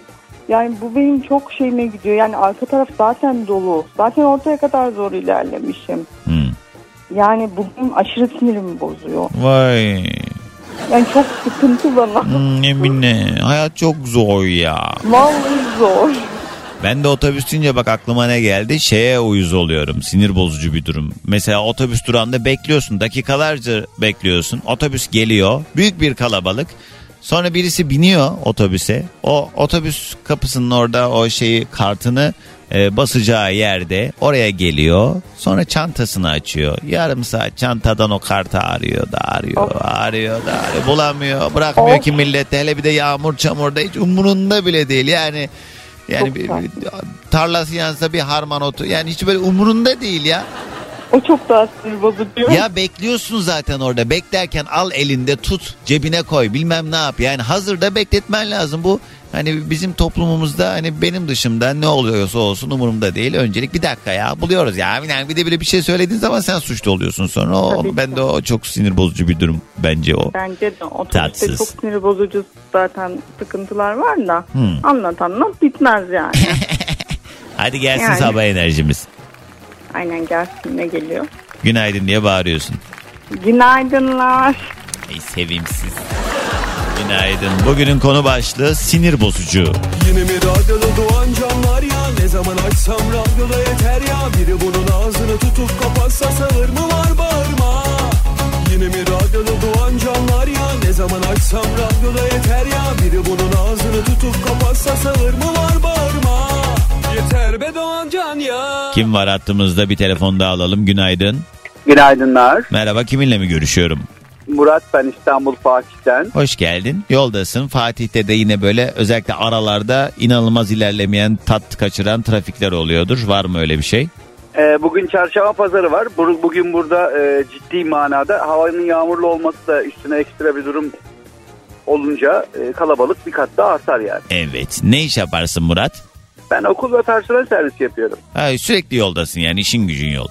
Yani bu benim çok şeyime gidiyor. Yani arka taraf zaten dolu. Zaten ortaya kadar zor ilerlemişim. Hmm. Yani bu benim aşırı sinirimi bozuyor. Vay. Yani çok sıkıntı bana. Hmm, Emine hayat çok zor ya. Vallahi zor. Ben de otobüs deyince bak aklıma ne geldi? Şeye uyuz oluyorum. Sinir bozucu bir durum. Mesela otobüs durağında bekliyorsun. Dakikalarca bekliyorsun. Otobüs geliyor. Büyük bir kalabalık. Sonra birisi biniyor otobüse. O otobüs kapısının orada o şeyi kartını e, basacağı yerde oraya geliyor. Sonra çantasını açıyor. Yarım saat çantadan o kartı arıyor da arıyor, arıyor da arıyor. Bulamıyor, bırakmıyor Of. ki millet. Hele bir de yağmur çamurda hiç umurunda bile değil. Yani yani Çok bir tarlası yansa bir harman otu. Yani hiç böyle umurunda değil ya. O çok sinir bozucu. Ya bekliyorsun zaten orada. Beklerken al elinde tut cebine koy bilmem ne yap. Yani hazırda bekletmen lazım. Bu hani bizim toplumumuzda hani benim dışımda ne oluyorsa olsun umurumda değil. Öncelik bir dakika ya buluyoruz ya. Yani bir de bile bir şey söylediğin zaman sen suçlu oluyorsun sonra. O, Tabii ki. ben de o çok sinir bozucu bir durum bence o. Bence de otobüste Tatsız. çok sinir bozucu zaten sıkıntılar var da Hmm. anlat anlat bitmez yani. Hadi gelsin Yani. sabah enerjimiz. Aynen gelsin ne geliyor. Günaydın diye bağırıyorsun. Günaydınlar. Ey sevimsiz. Günaydın. Bugünün konu başlığı sinir bozucu. Yine mi radyoda doğan canlar ya Ne zaman açsam radyoda yeter ya Biri bunun ağzını tutup kapatsa sağır mı var bağırma Yine mi radyoda doğan canlar ya Ne zaman açsam radyoda yeter ya Biri bunun ağzını tutup kapatsa sağır mı var bağırma Yeter be doğan can ya Kim var hattımızda bir telefon daha alalım. Günaydın. Günaydınlar. Merhaba kiminle mi görüşüyorum? Murat ben İstanbul Fatih'ten. Hoş geldin. Yoldasın. Fatih'te de yine böyle özellikle aralarda inanılmaz ilerlemeyen tat kaçıran trafikler oluyordur. Var mı öyle bir şey? Ee, bugün çarşamba pazarı var. Bu- Bugün burada e, ciddi manada havanın yağmurlu olması da üstüne ekstra bir durum olunca e, kalabalık bir kat daha artar yani. Evet. Ne iş yaparsın Murat? Ben okul ve personel servisi yapıyorum. Ha, sürekli yoldasın yani işin gücün yol.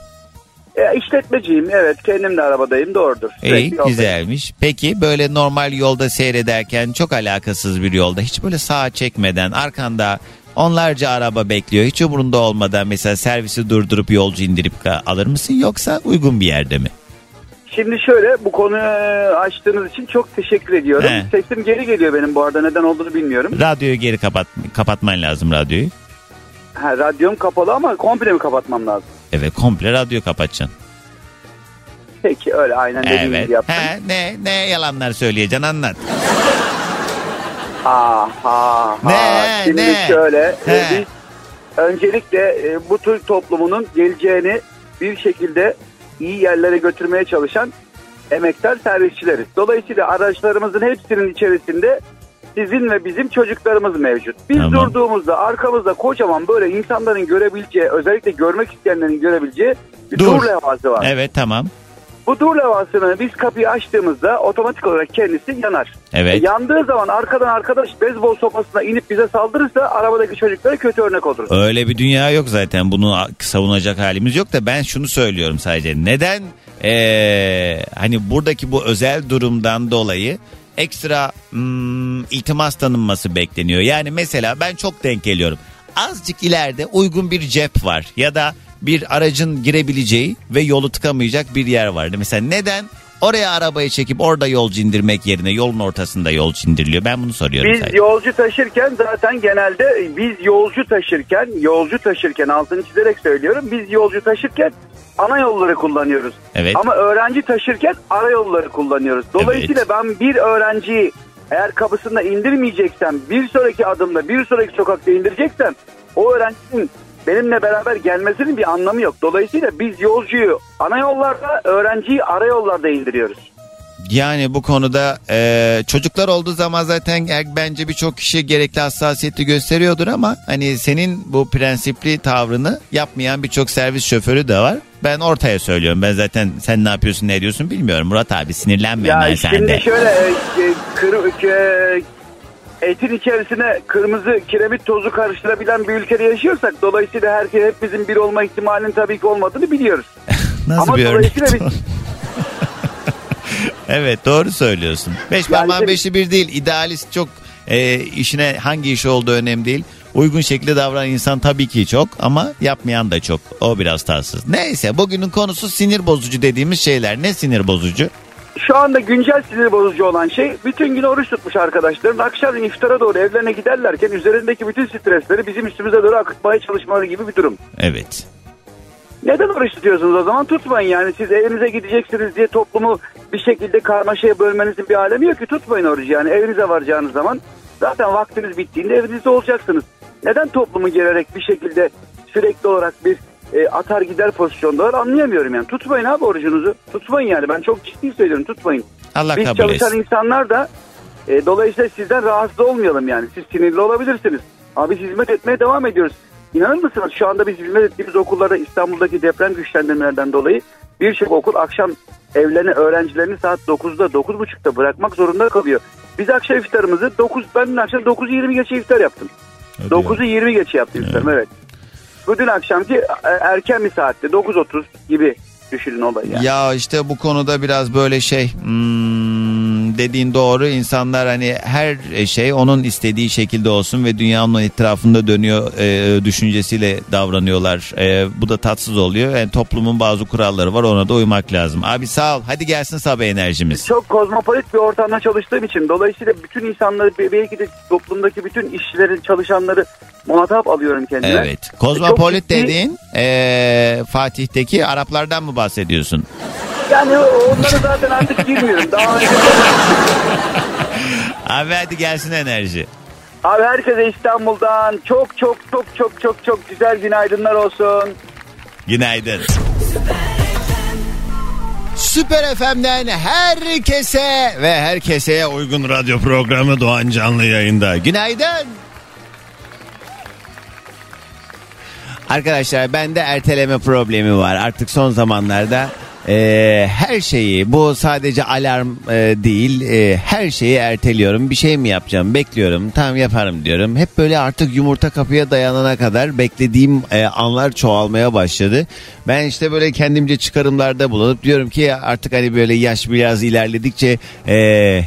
E, işletmeciyim evet kendim de arabadayım doğrudur. İyi Sürekli yoldayım. güzelmiş. Peki böyle normal yolda seyrederken çok alakasız bir yolda hiç böyle sağa çekmeden arkanda onlarca araba bekliyor. Hiç umurunda olmadan mesela servisi durdurup yolcu indirip alır mısın yoksa uygun bir yerde mi? Şimdi şöyle bu konuyu açtığınız için çok teşekkür ediyorum. He. Sesim geri geliyor benim bu arada neden olduğunu bilmiyorum. Radyoyu geri kapat kapatman lazım radyoyu. Ha, radyom kapalı ama komple mi kapatmam lazım? Evet komple radyo kapatacaksın. Peki öyle aynen dediğiniz Evet. gibi yaptım. He, ne ne yalanlar söyleyeceksin anlat. Ha ha Ne, ha. Şimdi ne? şöyle He. biz öncelikle e, bu Türk toplumunun geleceğini bir şekilde iyi yerlere götürmeye çalışan emektar servisçileriz. Dolayısıyla araçlarımızın hepsinin içerisinde sizin ve bizim çocuklarımız mevcut. Biz Tamam. durduğumuzda arkamızda kocaman böyle insanların görebileceği özellikle görmek isteyenlerin görebileceği bir Dur. dur, levhası var. Evet tamam. Bu dur levhasını biz kapıyı açtığımızda otomatik olarak kendisi yanar. Evet. E, yandığı zaman arkadan arkadaş beyzbol sopasına inip bize saldırırsa arabadaki çocuklara kötü örnek oluruz. Öyle bir dünya yok zaten. Bunu savunacak halimiz yok da ben şunu söylüyorum sadece. Neden ee, hani buradaki bu özel durumdan dolayı ekstra hmm, iltimas tanınması bekleniyor. Yani mesela ben çok denk geliyorum. Azıcık ileride uygun bir cep var ya da bir aracın girebileceği ve yolu tıkamayacak bir yer var. Mesela neden oraya arabayı çekip orada yolcu indirmek yerine yolun ortasında yolcu indiriliyor? Ben bunu soruyorum Biz sadece. yolcu taşırken zaten genelde biz yolcu taşırken yolcu taşırken altını çizerek söylüyorum biz yolcu taşırken ana yolları kullanıyoruz. Evet. Ama öğrenci taşırken ara yolları kullanıyoruz. Dolayısıyla ben bir öğrenciyi eğer kapısında indirmeyeceksem bir sonraki adımda bir sonraki sokakta indireceksem o öğrencinin benimle beraber gelmesinin bir anlamı yok. Dolayısıyla biz yolcuyu ana yollarda öğrenciyi ara yollarda indiriyoruz. Yani bu konuda e, çocuklar olduğu zaman zaten er- bence birçok kişi gerekli hassasiyeti gösteriyordur ama hani senin bu prensipli tavrını yapmayan birçok servis şoförü de var. Ben ortaya söylüyorum. Ben zaten sen ne yapıyorsun ne ediyorsun bilmiyorum. Murat abi sinirlenme Ya hemen şimdi sen de. şöyle e, e, kır- e, etin içerisine kırmızı kiremit tozu karıştırabilen bir ülkede yaşıyorsak dolayısıyla herkes hepimizin bir olma ihtimalinin tabii ki olmadığını biliyoruz. Nasıl Ama bir örnek? biz- evet doğru söylüyorsun. Beş Yani parmağın beşi bir değil. İdealist çok e, işine hangi iş olduğu önemli değil. Uygun şekilde davranan insan tabii ki çok ama yapmayan da çok. O biraz tatsız. Neyse bugünün konusu sinir bozucu dediğimiz şeyler. Ne sinir bozucu? Şu anda güncel sinir bozucu olan şey bütün gün oruç tutmuş arkadaşların akşam iftara doğru evlerine giderlerken üzerindeki bütün stresleri bizim üstümüze doğru akıtmaya çalışmaları gibi bir durum. Evet. Neden oruç tutuyorsunuz o zaman? Tutmayın yani siz evinize gideceksiniz diye toplumu bir şekilde karmaşaya bölmenizin bir alemi yok ki tutmayın orucu yani evinize varacağınız zaman zaten vaktiniz bittiğinde evinizde olacaksınız. Neden toplumu gererek bir şekilde sürekli olarak bir e, atar gider pozisyondalar anlayamıyorum yani. Tutmayın abi orucunuzu. Tutmayın yani ben çok ciddi söylüyorum tutmayın. Allah Biz kabul çalışan etsin. insanlar da e, dolayısıyla sizden rahatsız olmayalım yani. Siz sinirli olabilirsiniz. Ama biz hizmet etmeye devam ediyoruz. İnanır mısınız şu anda biz hizmet ettiğimiz okullarda İstanbul'daki deprem güçlendirmelerden dolayı birçok okul akşam evlerini öğrencilerini saat 9'da 9.30'da bırakmak zorunda kalıyor. Biz akşam iftarımızı 9 ben akşam 9.20 geçe iftar yaptım. 9'u 20 geçe yaptım iftarımı evet. Bu dün akşamki e, erken bir saatte 9.30 gibi düşünün olayı yani. Ya işte bu konuda biraz böyle şey hmm, dediğin doğru insanlar hani her şey onun istediği şekilde olsun ve dünya onun etrafında dönüyor e, düşüncesiyle davranıyorlar. E, bu da tatsız oluyor. Yani toplumun bazı kuralları var ona da uymak lazım. Abi sağ ol hadi gelsin sabah enerjimiz. Çok kozmopolit bir ortamda çalıştığım için dolayısıyla bütün insanları belki de toplumdaki bütün işçilerin çalışanları muhatap alıyorum kendime. Evet. Kozmopolit Çok ciddi- dediğin e, Fatih'teki Araplardan mı bahsediyorsun? Yani onları zaten artık girmiyorum. Daha önce Abi hadi gelsin enerji. Abi herkese İstanbul'dan çok çok çok çok çok çok güzel günaydınlar olsun. Günaydın. Süper FM'den herkese ve herkeseye uygun radyo programı Doğan Canlı yayında. Günaydın. Arkadaşlar bende erteleme problemi var. Artık son zamanlarda e, her şeyi bu sadece alarm e, değil e, her şeyi erteliyorum. Bir şey mi yapacağım bekliyorum tamam yaparım diyorum. Hep böyle artık yumurta kapıya dayanana kadar beklediğim e, anlar çoğalmaya başladı. Ben işte böyle kendimce çıkarımlarda bulunup diyorum ki artık hani böyle yaş biraz ilerledikçe e,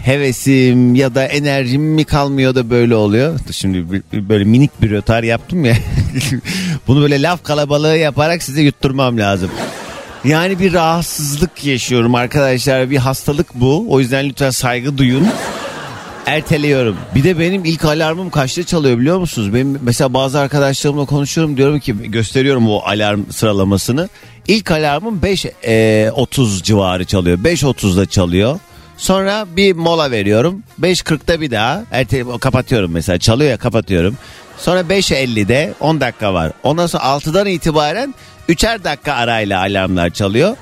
hevesim ya da enerjim mi kalmıyor da böyle oluyor. Şimdi böyle minik bir rötar yaptım ya. Bunu böyle laf kalabalığı yaparak size yutturmam lazım. Yani bir rahatsızlık yaşıyorum arkadaşlar. Bir hastalık bu. O yüzden lütfen saygı duyun. Erteliyorum. Bir de benim ilk alarmım kaçta çalıyor biliyor musunuz? Benim mesela bazı arkadaşlarımla konuşuyorum diyorum ki gösteriyorum o alarm sıralamasını. İlk alarmım 5.30 civarı çalıyor. 5.30'da çalıyor. Sonra bir mola veriyorum. 5.40'da bir daha erte kapatıyorum mesela. Çalıyor ya kapatıyorum. Sonra 5.50'de 10 dakika var. Ondan sonra 6'dan itibaren 3'er dakika arayla alarmlar çalıyor.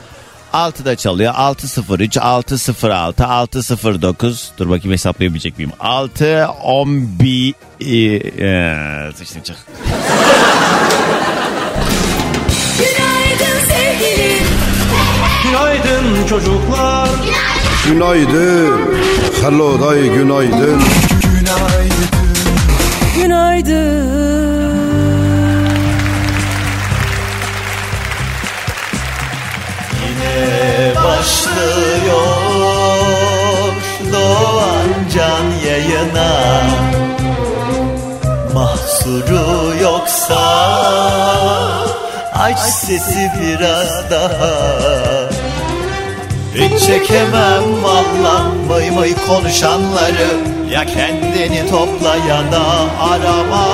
6'da çalıyor. 603, 606, 609. Dur bakayım hesaplayabilecek miyim? 6, 11... Ee, sıçtım çık. Günaydın sevgilim. Günaydın çocuklar. Günaydın. Hello day günaydın. Başlıyor Doğan Can yayına. Mahsuru yoksa Aç sesi biraz daha Hiç çekemem valla mıy mıy konuşanları. Ya kendini topla ya da arama.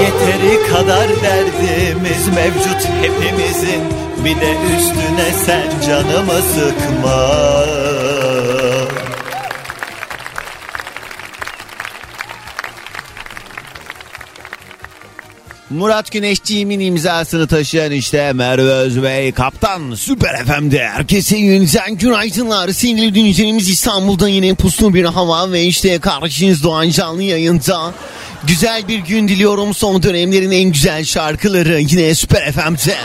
Yeteri kadar derdimiz mevcut hepimizin. Bir de üstüne sen canımı sıkma Murat Güneşciğimin imzasını taşıyan işte Merve Özbey Kaptan Süper FM'de herkese yeniden günaydınlar. Sevgili dinleyicilerimiz İstanbul'da yine puslu bir hava ve işte karşınız Doğan Canlı yayında. Güzel bir gün diliyorum. Son dönemlerin en güzel şarkıları yine Süper FM'de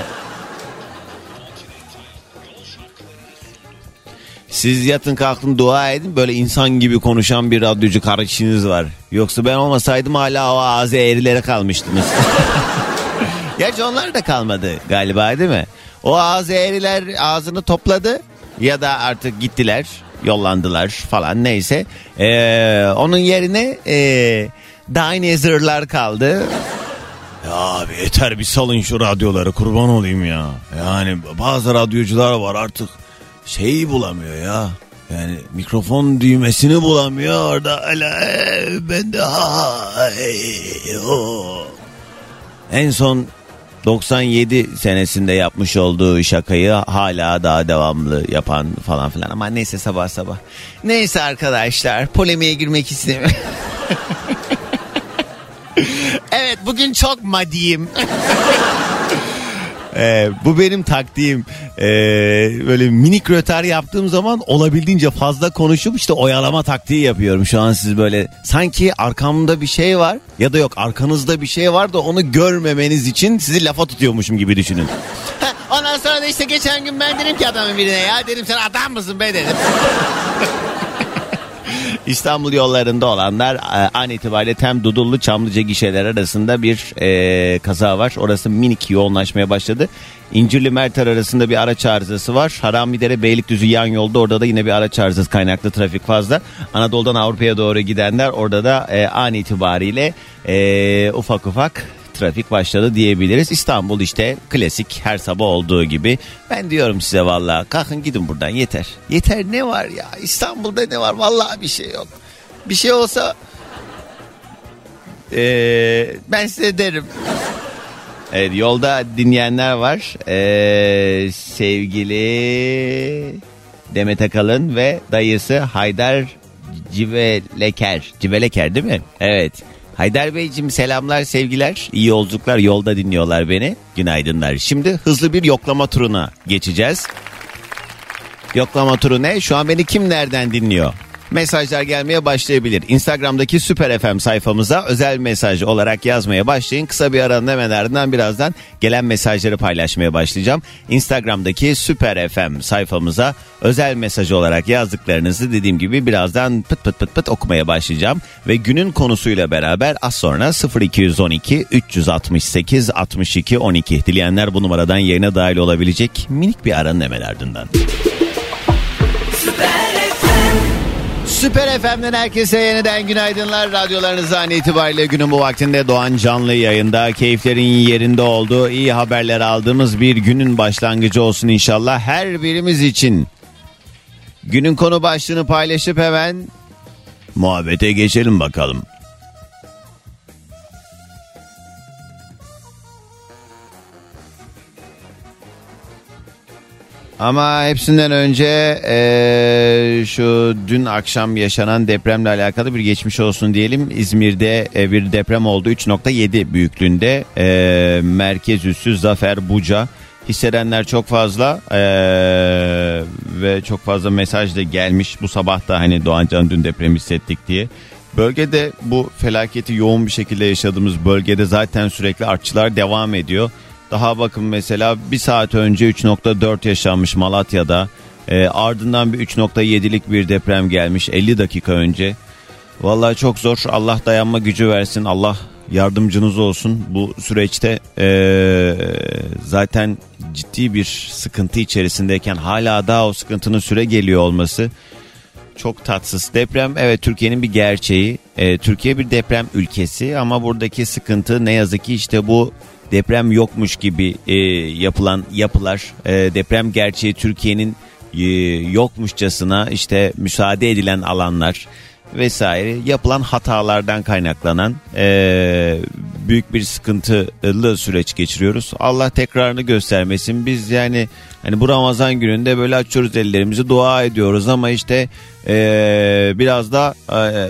Siz yatın kalkın dua edin böyle insan gibi konuşan bir radyocu kardeşiniz var. Yoksa ben olmasaydım hala o ağzı eğrilere kalmıştınız. Gerçi onlar da kalmadı galiba değil mi? O ağız eğriler ağzını topladı ya da artık gittiler yollandılar falan neyse. Ee, onun yerine e, Dinosaur'lar kaldı. Ya abi yeter bir salın şu radyoları kurban olayım ya. Yani bazı radyocular var artık şeyi bulamıyor ya. Yani mikrofon düğmesini bulamıyor orada "Ee, ben de ha ey, o." En son 97 senesinde yapmış olduğu şakayı hala daha devamlı yapan falan filan ama neyse sabah sabah. Neyse arkadaşlar polemiğe girmek istemiyorum. evet bugün çok madiyim. Ee, bu benim taktiğim. Ee, böyle minik röter yaptığım zaman olabildiğince fazla konuşup işte oyalama taktiği yapıyorum. Şu an siz böyle sanki arkamda bir şey var ya da yok arkanızda bir şey var da onu görmemeniz için sizi lafa tutuyormuşum gibi düşünün. Ondan sonra da işte geçen gün ben dedim ki adamın birine ya dedim sen adam mısın be dedim. İstanbul yollarında olanlar e, an itibariyle Tem Dudullu Çamlıca gişeler arasında bir e, kaza var. Orası minik yoğunlaşmaya başladı. İncirli Merter arasında bir araç arızası var. Haramidere Beylikdüzü yan yolda orada da yine bir araç arızası kaynaklı trafik fazla. Anadolu'dan Avrupa'ya doğru gidenler orada da e, an itibariyle e, ufak ufak trafik başladı diyebiliriz. İstanbul işte klasik her sabah olduğu gibi. Ben diyorum size vallahi kalkın gidin buradan yeter. Yeter ne var ya İstanbul'da ne var vallahi bir şey yok. Bir şey olsa eee, ben size derim. Evet yolda dinleyenler var. Eee, sevgili Demet Akalın ve dayısı Haydar Civeleker. Civeleker değil mi? Evet. Haydar Beyciğim selamlar sevgiler. İyi yolculuklar yolda dinliyorlar beni. Günaydınlar. Şimdi hızlı bir yoklama turuna geçeceğiz. Yoklama turu ne? Şu an beni kim nereden dinliyor? Mesajlar gelmeye başlayabilir. Instagram'daki Süper FM sayfamıza özel mesaj olarak yazmaya başlayın. Kısa bir aranın hemen ardından birazdan gelen mesajları paylaşmaya başlayacağım. Instagram'daki Süper FM sayfamıza özel mesaj olarak yazdıklarınızı dediğim gibi birazdan pıt pıt pıt pıt okumaya başlayacağım. Ve günün konusuyla beraber az sonra 0212 368 62 12 dileyenler bu numaradan yayına dahil olabilecek minik bir aranın hemen ardından. Süper FM'den herkese yeniden günaydınlar. Radyolarınız an itibariyle günün bu vaktinde Doğan canlı yayında. Keyiflerin yerinde olduğu, iyi haberler aldığımız bir günün başlangıcı olsun inşallah her birimiz için. Günün konu başlığını paylaşıp hemen muhabbete geçelim bakalım. Ama hepsinden önce eee, şu dün akşam yaşanan depremle alakalı bir geçmiş olsun diyelim. İzmir'de e, bir deprem oldu 3.7 büyüklüğünde Eee, merkez üssü Zafer Buca. Hissedenler çok fazla eee, ve çok fazla mesaj da gelmiş bu sabah da hani Doğancan dün deprem hissettik diye. Bölgede bu felaketi yoğun bir şekilde yaşadığımız bölgede zaten sürekli artçılar devam ediyor. Daha bakın mesela bir saat önce 3.4 yaşanmış Malatya'da. Ee, ardından bir 3.7'lik bir deprem gelmiş 50 dakika önce. Vallahi çok zor. Allah dayanma gücü versin. Allah yardımcınız olsun. Bu süreçte ee, zaten ciddi bir sıkıntı içerisindeyken hala daha o sıkıntının süre geliyor olması çok tatsız. Deprem evet Türkiye'nin bir gerçeği. Ee, Türkiye bir deprem ülkesi ama buradaki sıkıntı ne yazık ki işte bu deprem yokmuş gibi e, yapılan yapılar. E, deprem gerçeği Türkiye'nin e, yokmuşçasına işte müsaade edilen alanlar vesaire yapılan hatalardan kaynaklanan e, büyük bir sıkıntılı süreç geçiriyoruz. Allah tekrarını göstermesin. Biz yani hani bu Ramazan gününde böyle açıyoruz ellerimizi dua ediyoruz ama işte e, biraz da e,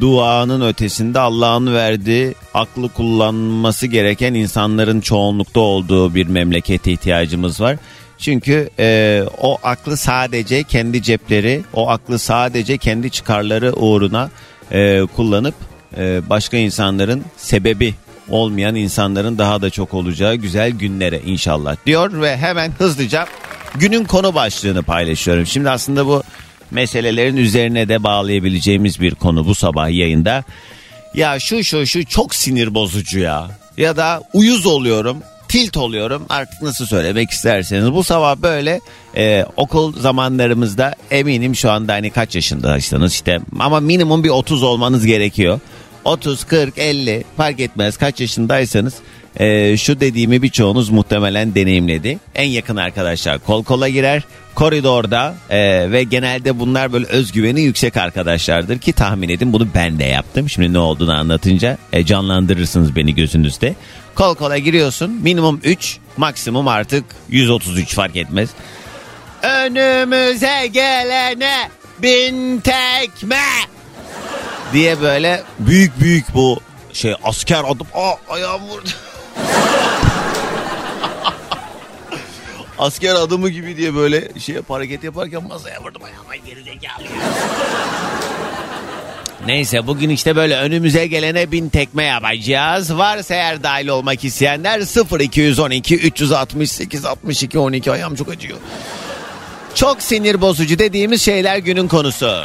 duanın ötesinde Allah'ın verdiği aklı kullanması gereken insanların çoğunlukta olduğu bir memlekete ihtiyacımız var. Çünkü e, o aklı sadece kendi cepleri, o aklı sadece kendi çıkarları uğruna e, kullanıp e, başka insanların sebebi olmayan insanların daha da çok olacağı güzel günlere inşallah diyor ve hemen hızlıca günün konu başlığını paylaşıyorum. Şimdi aslında bu meselelerin üzerine de bağlayabileceğimiz bir konu bu sabah yayında. Ya şu şu şu çok sinir bozucu ya. Ya da uyuz oluyorum. tilt oluyorum artık nasıl söylemek isterseniz. Bu sabah böyle e, okul zamanlarımızda eminim şu anda hani kaç yaşındaysanız işte ama minimum bir 30 olmanız gerekiyor. 30, 40, 50 fark etmez kaç yaşındaysanız e, şu dediğimi birçoğunuz muhtemelen deneyimledi. En yakın arkadaşlar kol kola girer koridorda e, ve genelde bunlar böyle özgüveni yüksek arkadaşlardır ki tahmin edin bunu ben de yaptım. Şimdi ne olduğunu anlatınca e, canlandırırsınız beni gözünüzde. Kol kola giriyorsun minimum 3 maksimum artık 133 fark etmez. Önümüze gelene bin tekme diye böyle büyük büyük bu şey asker adım aa ayağım vurdu. Asker adımı gibi diye böyle şey yap, hareket yaparken masaya vurdum ayağıma geri zekalı. Neyse bugün işte böyle önümüze gelene bin tekme yapacağız. Varsa eğer dahil olmak isteyenler 0212 368 62 12 ayağım çok acıyor. Çok sinir bozucu dediğimiz şeyler günün konusu.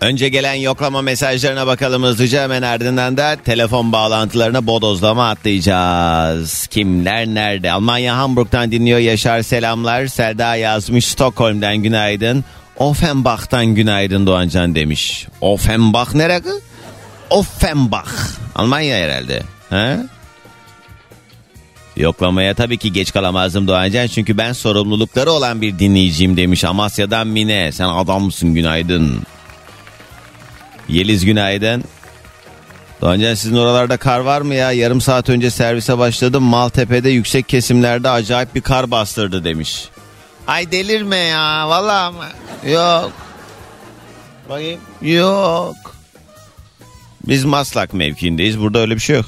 Önce gelen yoklama mesajlarına bakalım hızlıca hemen ardından da telefon bağlantılarına bodozlama atlayacağız. Kimler nerede? Almanya Hamburg'dan dinliyor Yaşar selamlar. Selda yazmış Stockholm'den günaydın. Offenbach'tan günaydın Doğancan demiş. Offenbach neresi? Offenbach. Almanya herhalde. He? Yoklamaya tabii ki geç kalamazdım Doğancan çünkü ben sorumlulukları olan bir dinleyiciyim demiş Amasya'dan Mine. Sen adam mısın günaydın. Yeliz günaydın. Doğancan sizin oralarda kar var mı ya? Yarım saat önce servise başladım. Maltepe'de yüksek kesimlerde acayip bir kar bastırdı demiş. Ay delirme ya vallahi mı? Yok. Bakayım. Yok. Biz Maslak mevkiindeyiz. Burada öyle bir şey yok.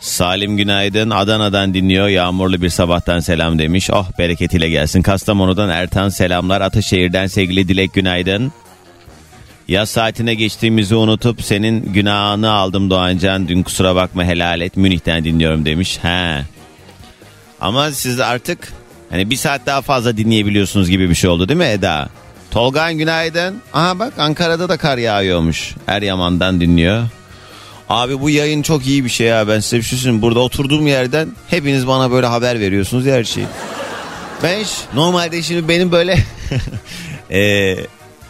Salim günaydın. Adana'dan dinliyor. Yağmurlu bir sabahtan selam demiş. Oh bereketiyle gelsin. Kastamonu'dan Ertan selamlar. Ataşehir'den sevgili Dilek günaydın. Yaz saatine geçtiğimizi unutup senin günahını aldım Doğancan. Dün kusura bakma helal et. Münih'ten dinliyorum demiş. He. Ama siz artık hani bir saat daha fazla dinleyebiliyorsunuz gibi bir şey oldu değil mi Eda? Tolgan günaydın. Aha bak Ankara'da da kar yağıyormuş. Eryaman'dan dinliyor. Abi bu yayın çok iyi bir şey ya ben size bir şey söyleyeyim. Burada oturduğum yerden hepiniz bana böyle haber veriyorsunuz her şeyi. Ben hiç, normalde şimdi benim böyle e,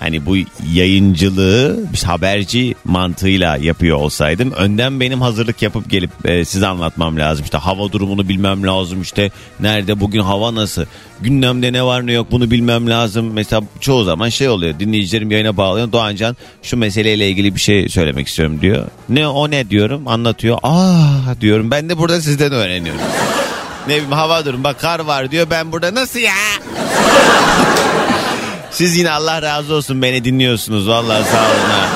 hani bu yayıncılığı bir haberci mantığıyla yapıyor olsaydım önden benim hazırlık yapıp gelip e, size anlatmam lazım. İşte hava durumunu bilmem lazım işte nerede bugün hava nasıl gündemde ne var ne yok bunu bilmem lazım. Mesela çoğu zaman şey oluyor dinleyicilerim yayına bağlıyor Doğancan şu meseleyle ilgili bir şey söylemek istiyorum diyor. Ne o ne diyorum anlatıyor. Aa diyorum ben de burada sizden öğreniyorum. ne bileyim hava durum bak kar var diyor ben burada nasıl ya? Siz yine Allah razı olsun beni dinliyorsunuz. Vallahi sağ olun ha.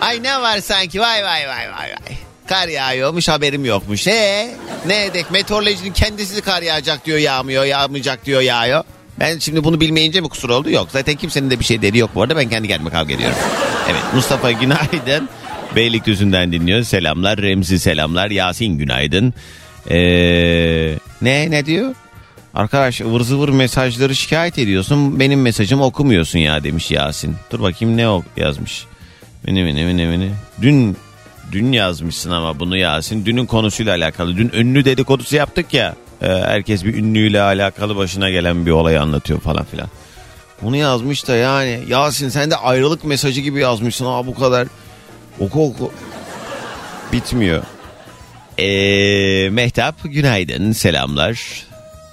Ay ne var sanki vay vay vay vay vay. Kar yağıyormuş haberim yokmuş. He ne edek meteorolojinin kendisi kar yağacak diyor yağmıyor yağmayacak diyor yağıyor. Ben şimdi bunu bilmeyince mi kusur oldu? Yok zaten kimsenin de bir şey dediği yok bu arada ben kendi kendime kavga ediyorum. Evet Mustafa günaydın. Beylikdüzü'nden dinliyor. Selamlar. Remzi selamlar. Yasin günaydın. Ee, ne ne diyor? Arkadaş ıvır zıvır mesajları şikayet ediyorsun. Benim mesajımı okumuyorsun ya demiş Yasin. Dur bakayım ne yazmış. Beni beni beni beni. Dün dün yazmışsın ama bunu Yasin. Dünün konusuyla alakalı. Dün ünlü dedikodusu yaptık ya. Ee, herkes bir ünlüyle alakalı başına gelen bir olayı anlatıyor falan filan. Bunu yazmış da yani Yasin sen de ayrılık mesajı gibi yazmışsın. Aa bu kadar oku oku. Bitmiyor. Ee, Mehtap günaydın selamlar.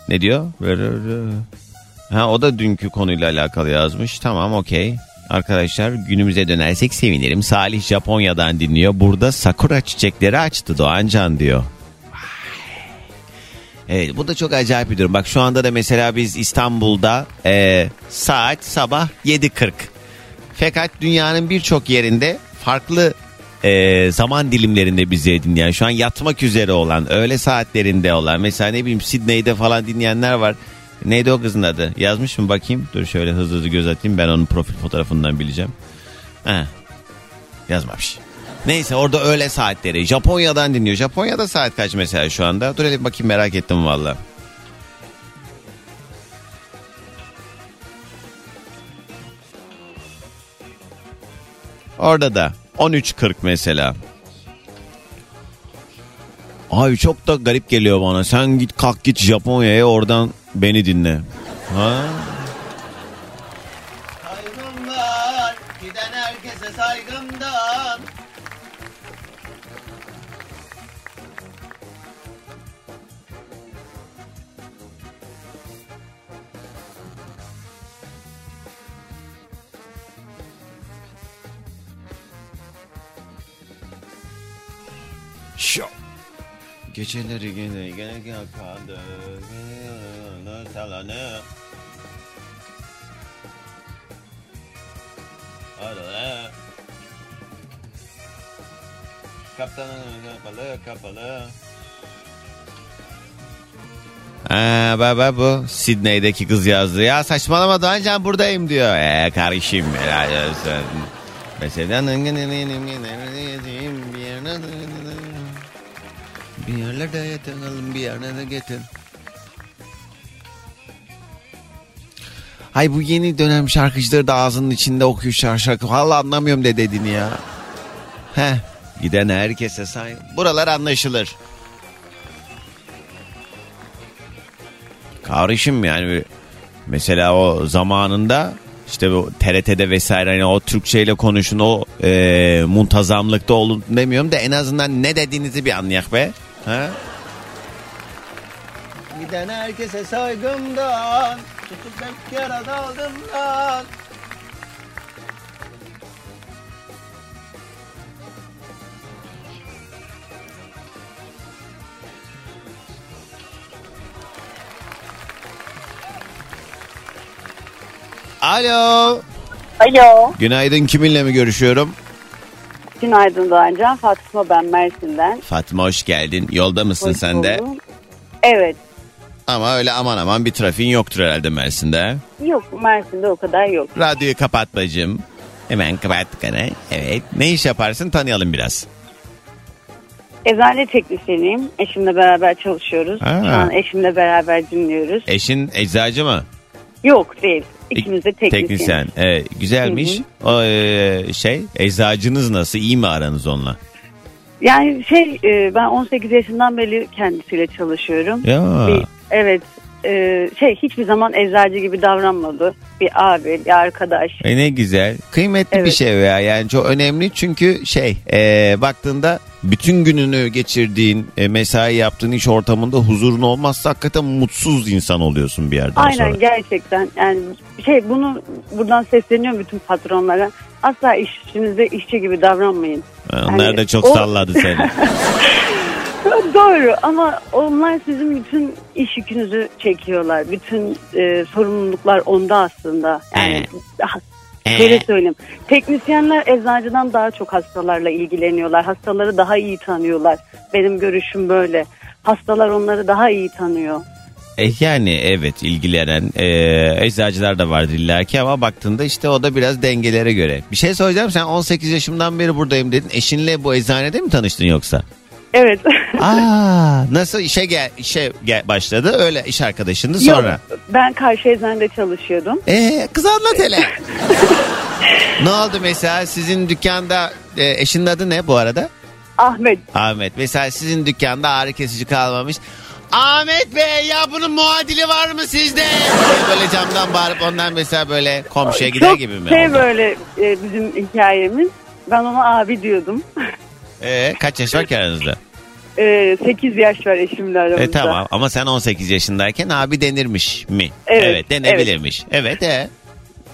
Ne diyor? Ha o da dünkü konuyla alakalı yazmış. Tamam okey. Arkadaşlar günümüze dönersek sevinirim. Salih Japonya'dan dinliyor. Burada sakura çiçekleri açtı Doğancan diyor. Evet bu da çok acayip bir durum. Bak şu anda da mesela biz İstanbul'da e, saat sabah 7.40. Fakat dünyanın birçok yerinde farklı e, zaman dilimlerinde bizi dinleyen şu an yatmak üzere olan öğle saatlerinde olan mesela ne bileyim Sydney'de falan dinleyenler var. Neydi o kızın adı? Yazmış mı bakayım? Dur şöyle hızlı hızlı göz atayım ben onun profil fotoğrafından bileceğim. He. Yazmamış. Neyse orada öğle saatleri. Japonya'dan dinliyor. Japonya'da saat kaç mesela şu anda? Dur hele bakayım merak ettim valla. Orada da 13.40 mesela. Abi çok da garip geliyor bana. Sen git kalk git Japonya'ya oradan beni dinle. Ha? Saygım var. Giden herkese saygımdan. Geceleri gene gene gene kaldı. Gene talanı. Arada. Kaptanın kapalı kapalı. Ha, baba bu Sydney'deki kız yazdı. Ya saçmalama daha önce buradayım diyor. Eee kardeşim helal olsun. Mesela bir yerlerde yatalım bir yerlere getir. Hay bu yeni dönem şarkıcıları da ağzının içinde okuyor şarkı şarkı. Valla anlamıyorum ne dediğini ya. Heh. Giden herkese say. Buralar anlaşılır. Kardeşim yani mesela o zamanında işte bu TRT'de vesaire hani o Türkçeyle konuşun o e, muntazamlıkta olun demiyorum da en azından ne dediğinizi bir anlayak be. Ha? Giden herkese saygımdan tutup hep yara daldımdan. Alo. Alo. Günaydın kiminle mi görüşüyorum? Günaydın Doğancan. Fatma ben Mersin'den. Fatma hoş geldin. Yolda mısın Hoş sen de? buldum. Evet. Ama öyle aman aman bir trafiğin yoktur herhalde Mersin'de. Yok Mersin'de o kadar yok. Radyoyu kapat bacım. Hemen kapat gene. Evet. Ne iş yaparsın tanıyalım biraz. Eczane teknisyeniyim. Eşimle beraber çalışıyoruz. Ha. Şu an eşimle beraber dinliyoruz. Eşin eczacı mı? Yok değil. İkimiz de teknisyen. Teknisyen. Evet, güzelmiş. O e, şey eczacınız nasıl? İyi mi aranız onunla? Yani şey e, ben 18 yaşından beri kendisiyle çalışıyorum. Ya. Bir- evet. E, şey hiçbir zaman eczacı gibi davranmadı. Bir abi, bir arkadaş. E ne güzel. Kıymetli bir Evet. şey ya. Yani çok önemli çünkü şey e, baktığında bütün gününü geçirdiğin e, mesai yaptığın iş ortamında huzurun olmazsa hakikaten mutsuz insan oluyorsun bir yerden Aynen sonra. gerçekten yani şey bunu buradan sesleniyorum bütün patronlara. Asla işinizde işçi gibi davranmayın. Onlar Yani da çok o- salladı seni. Doğru ama onlar sizin bütün iş yükünüzü çekiyorlar. Bütün e, sorumluluklar onda aslında. Yani şöyle söyleyeyim. Teknisyenler eczacıdan daha çok hastalarla ilgileniyorlar. Hastaları daha iyi tanıyorlar. Benim görüşüm böyle. Hastalar onları daha iyi tanıyor. E yani evet ilgilenen e, eczacılar da vardır illaki ama baktığında işte o da biraz dengelere göre. Bir şey soracağım sen 18 yaşımdan beri buradayım dedin. Eşinle bu eczanede mi tanıştın yoksa? Evet. Aa nasıl işe gel işe gel başladı öyle iş arkadaşındı sonra. Yok, ben karşı eczanede çalışıyordum. Ee, kız anlat hele. ne oldu mesela sizin dükkanda e, eşinin adı ne bu arada? Ahmet. Ahmet. Mesela sizin dükkanda ağrı kesici kalmamış. Ahmet Bey ya bunun muadili var mı sizde? Böyle camdan bağırıp ondan mesela böyle komşuya gider Çok gibi mi? şey oldu? böyle e, bizim hikayemiz. Ben ona abi diyordum. Ee, kaç yaş var ki aranızda? E, 8 yaş var eşimle aramızda. E, tamam ama sen 18 yaşındayken abi denirmiş mi? Evet, denebilirmiş. Evet, e.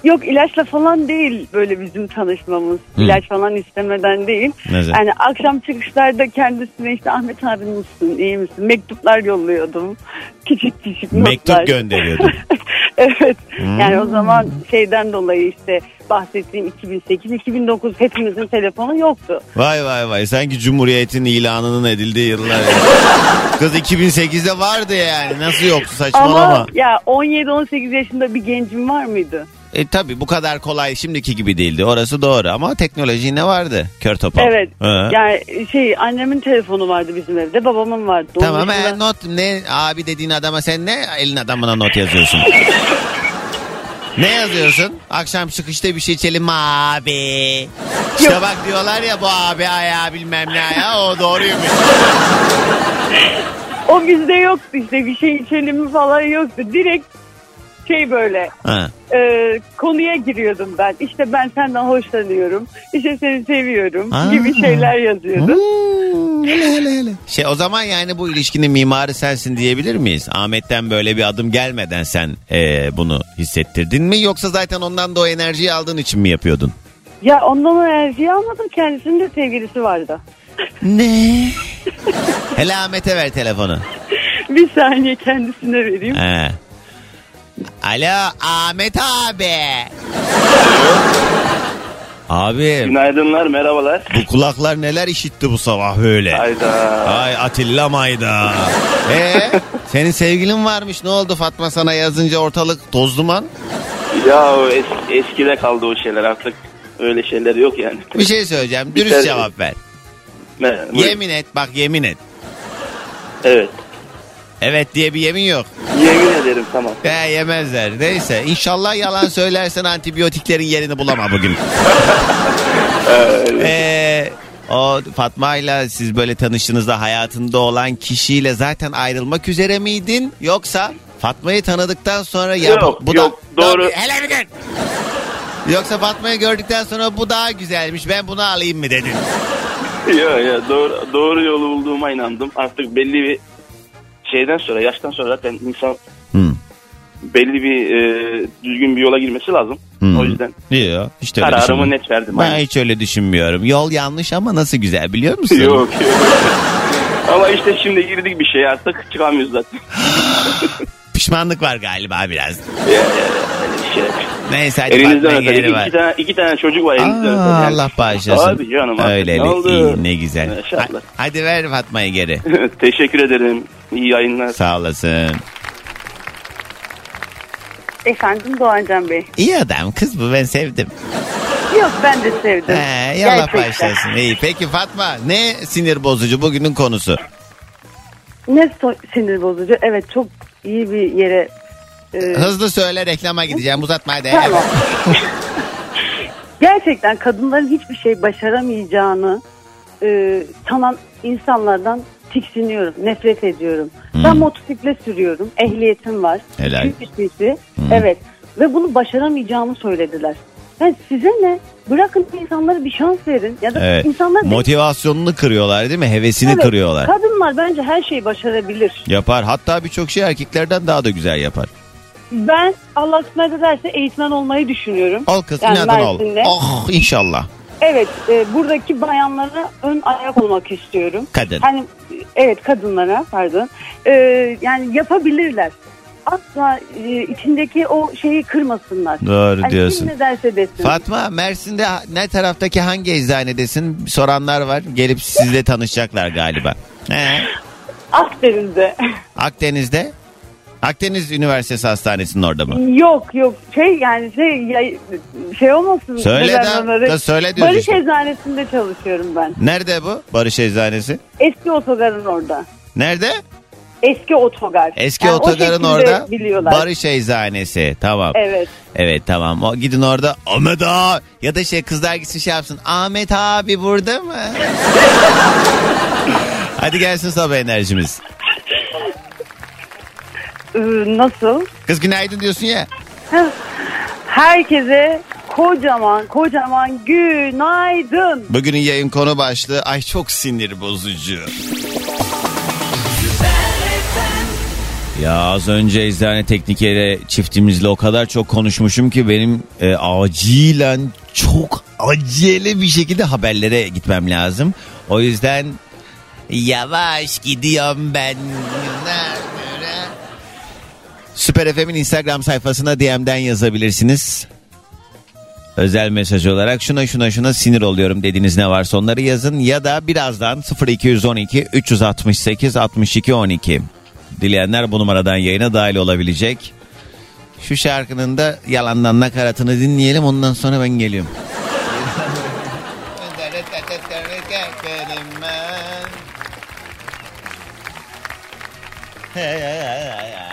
Yok ilaçla falan değil böyle bizim tanışmamız. Hı. İlaç falan istemeden değil. Nasıl? Yani akşam çıkışlarda kendisine işte Ahmet abi nasılsın iyi misin mektuplar yolluyordum. Küçük küçük notlar. Mektup gönderiyordum. evet. Hmm. Yani o zaman şeyden dolayı işte bahsettiğim 2008-2009 hepimizin telefonu yoktu. Vay vay vay sanki Cumhuriyet'in ilanının edildiği yıllar. Kız 2008'de vardı yani nasıl yoktu saçmalama. Ama ya 17-18 yaşında bir gencim var mıydı? E tabi bu kadar kolay şimdiki gibi değildi orası doğru ama teknoloji ne vardı kör topal. Evet. Ha. Yani şey annemin telefonu vardı bizim evde, babamın vardı. Onun Tamam dışında- e, not ne abi dediğin adama sen ne elin adamına not yazıyorsun? ne yazıyorsun? Akşam çıkışta bir şey içelim abi. İşte bak diyorlar ya bu abi ayağı bilmem ne ayağı o doğruymuş. O bizde yoktu işte bir şey içelim falan yoktu. Direkt şey böyle Ha. e, konuya giriyordum ben. İşte ben senden hoşlanıyorum. İşte seni seviyorum Aa. gibi şeyler yazıyordum. Şey o zaman yani bu ilişkinin mimarı sensin diyebilir miyiz? Ahmet'ten böyle bir adım gelmeden sen e, bunu hissettirdin mi? Yoksa zaten ondan da o enerjiyi aldığın için mi yapıyordun? Ya ondan o enerjiyi almadım. Kendisinin de sevgilisi vardı. Ne? Hele Ahmet'e ver telefonu. bir saniye kendisine vereyim. He. Alo Ahmet abi. Abi Günaydınlar, merhabalar. bu kulaklar neler işitti bu sabah böyle. Hayda. Ay Atilla Mayda. Ee, senin sevgilin varmış ne oldu Fatma sana yazınca ortalık toz duman? Ya o es- eskide kaldı o şeyler artık. Öyle şeyler yok yani. Bir şey söyleyeceğim dürüst tane- cevap ver. Me-. Yemin et bak yemin et. Evet. Evet diye bir yemin yok. Yemin ederim tamam. He yemezler. Neyse inşallah yalan söylersen antibiyotiklerin yerini bulama bugün. Ee, o Fatma ile siz böyle tanıştığınızda hayatında olan kişiyle zaten ayrılmak üzere miydin? Yoksa Fatma'yı tanıdıktan sonra ya Yok, bu, bu yok, da doğru. Hele bir gün. Yoksa Fatma'yı gördükten sonra bu daha güzelmiş ben bunu alayım mı dedin? ya ya doğru, doğru yolu bulduğuma inandım. Artık belli bir şeyden sonra, yaştan sonra zaten insan Hmm. belli bir e, düzgün bir yola girmesi lazım. Hmm. O yüzden Yok hiç öyle kararımı düşünmüyorum. net verdim. Ben Aynen. hiç öyle düşünmüyorum. Yol yanlış ama nasıl güzel biliyor musun? Yok yok. Ama işte şimdi girdik bir şey artık çıkamıyoruz zaten. Pişmanlık var galiba biraz. Şey. Neyse hadi Elinizden öperim. geliri İki var. tane, iki tane çocuk var elinizden Aa. Yani. Allah bağışlasın. Abi canım artık Öyle ne oldu? iyi ne güzel. Maşallah. Ha- Hadi ver Fatma'yı geri. Teşekkür ederim. İyi yayınlar. Sağ olasın. Efendim Doğancan Bey. İyi adam kız bu ben sevdim. Yok ben de sevdim. He, yallah Gerçekten. başlasın. İyi. Peki Fatma ne sinir bozucu bugünün konusu? Ne so- sinir bozucu. Evet çok iyi bir yere e, Hızlı söyle reklama gideceğim uzatma hadi. Tamam. Gerçekten kadınların hiçbir şey başaramayacağını e, sanan insanlardan tiksiniyorum, nefret ediyorum. Ben motosiklet sürüyorum, ehliyetim var. Helal. Türkçesi, evet. Ve bunu başaramayacağımı söylediler. Yani size ne? Bırakın insanlara bir şans verin. Ya da Evet. insanlar Motivasyonunu kırıyorlar değil mi? Hevesini Evet, kırıyorlar. Kadınlar bence her şeyi başarabilir. Yapar. Hatta birçok şey erkeklerden daha da güzel yapar. Ben Allah kısmet ederse eğitmen olmayı düşünüyorum. Ol kız Yani inadın ol. Mersin'de. Oh inşallah. Evet, e, buradaki bayanlara ön ayak olmak istiyorum. Kadın. Hani evet kadınlara pardon. E, yani yapabilirler. Asla e, içindeki o şeyi kırmasınlar. Doğru Hani diyorsun. Kim ne derse desin. Fatma Mersin'de ne taraftaki hangi eczanedesin? Soranlar var. Gelip sizle tanışacaklar galiba. He. Akdeniz'de. Akdeniz'de? Akdeniz Üniversitesi Hastanesi'nin orada mı? yok yok şey yani şey ya- şey olmasın. Söyle de- de söyle diyoruz Barış işte. Eczanesinde çalışıyorum ben. Nerede bu? Barış Eczanesi. Eski otogarın orada. Nerede? Eski otogar. Eski Yani otogarın orada. Biliyorlar. Barış Eczanesi. Tamam. Evet. Evet tamam. O, gidin orada Ahmet ağa ya da şey kızlar gitsin şey yapsın. Ahmet abi burada mı? Hadi gelsin sabah enerjimiz. Ee, nasıl? Kız günaydın diyorsun ya. Herkese kocaman kocaman günaydın. Bugünün yayın konu başlığı ay çok sinir bozucu. Ya az önce eczane teknikere çiftimizle o kadar çok konuşmuşum ki benim e, acilen çok acele bir şekilde haberlere gitmem lazım. O yüzden yavaş gidiyorum ben. Süper FM'in Instagram sayfasına DM'den yazabilirsiniz. Özel mesaj olarak şuna şuna şuna sinir oluyorum dediğiniz ne varsa onları yazın ya da birazdan 0212 368 62 12 Dileyenler bu numaradan yayına dahil olabilecek. Şu şarkının da yalandan nakaratını dinleyelim ondan sonra ben geliyorum. Hey, hey, hey, hey.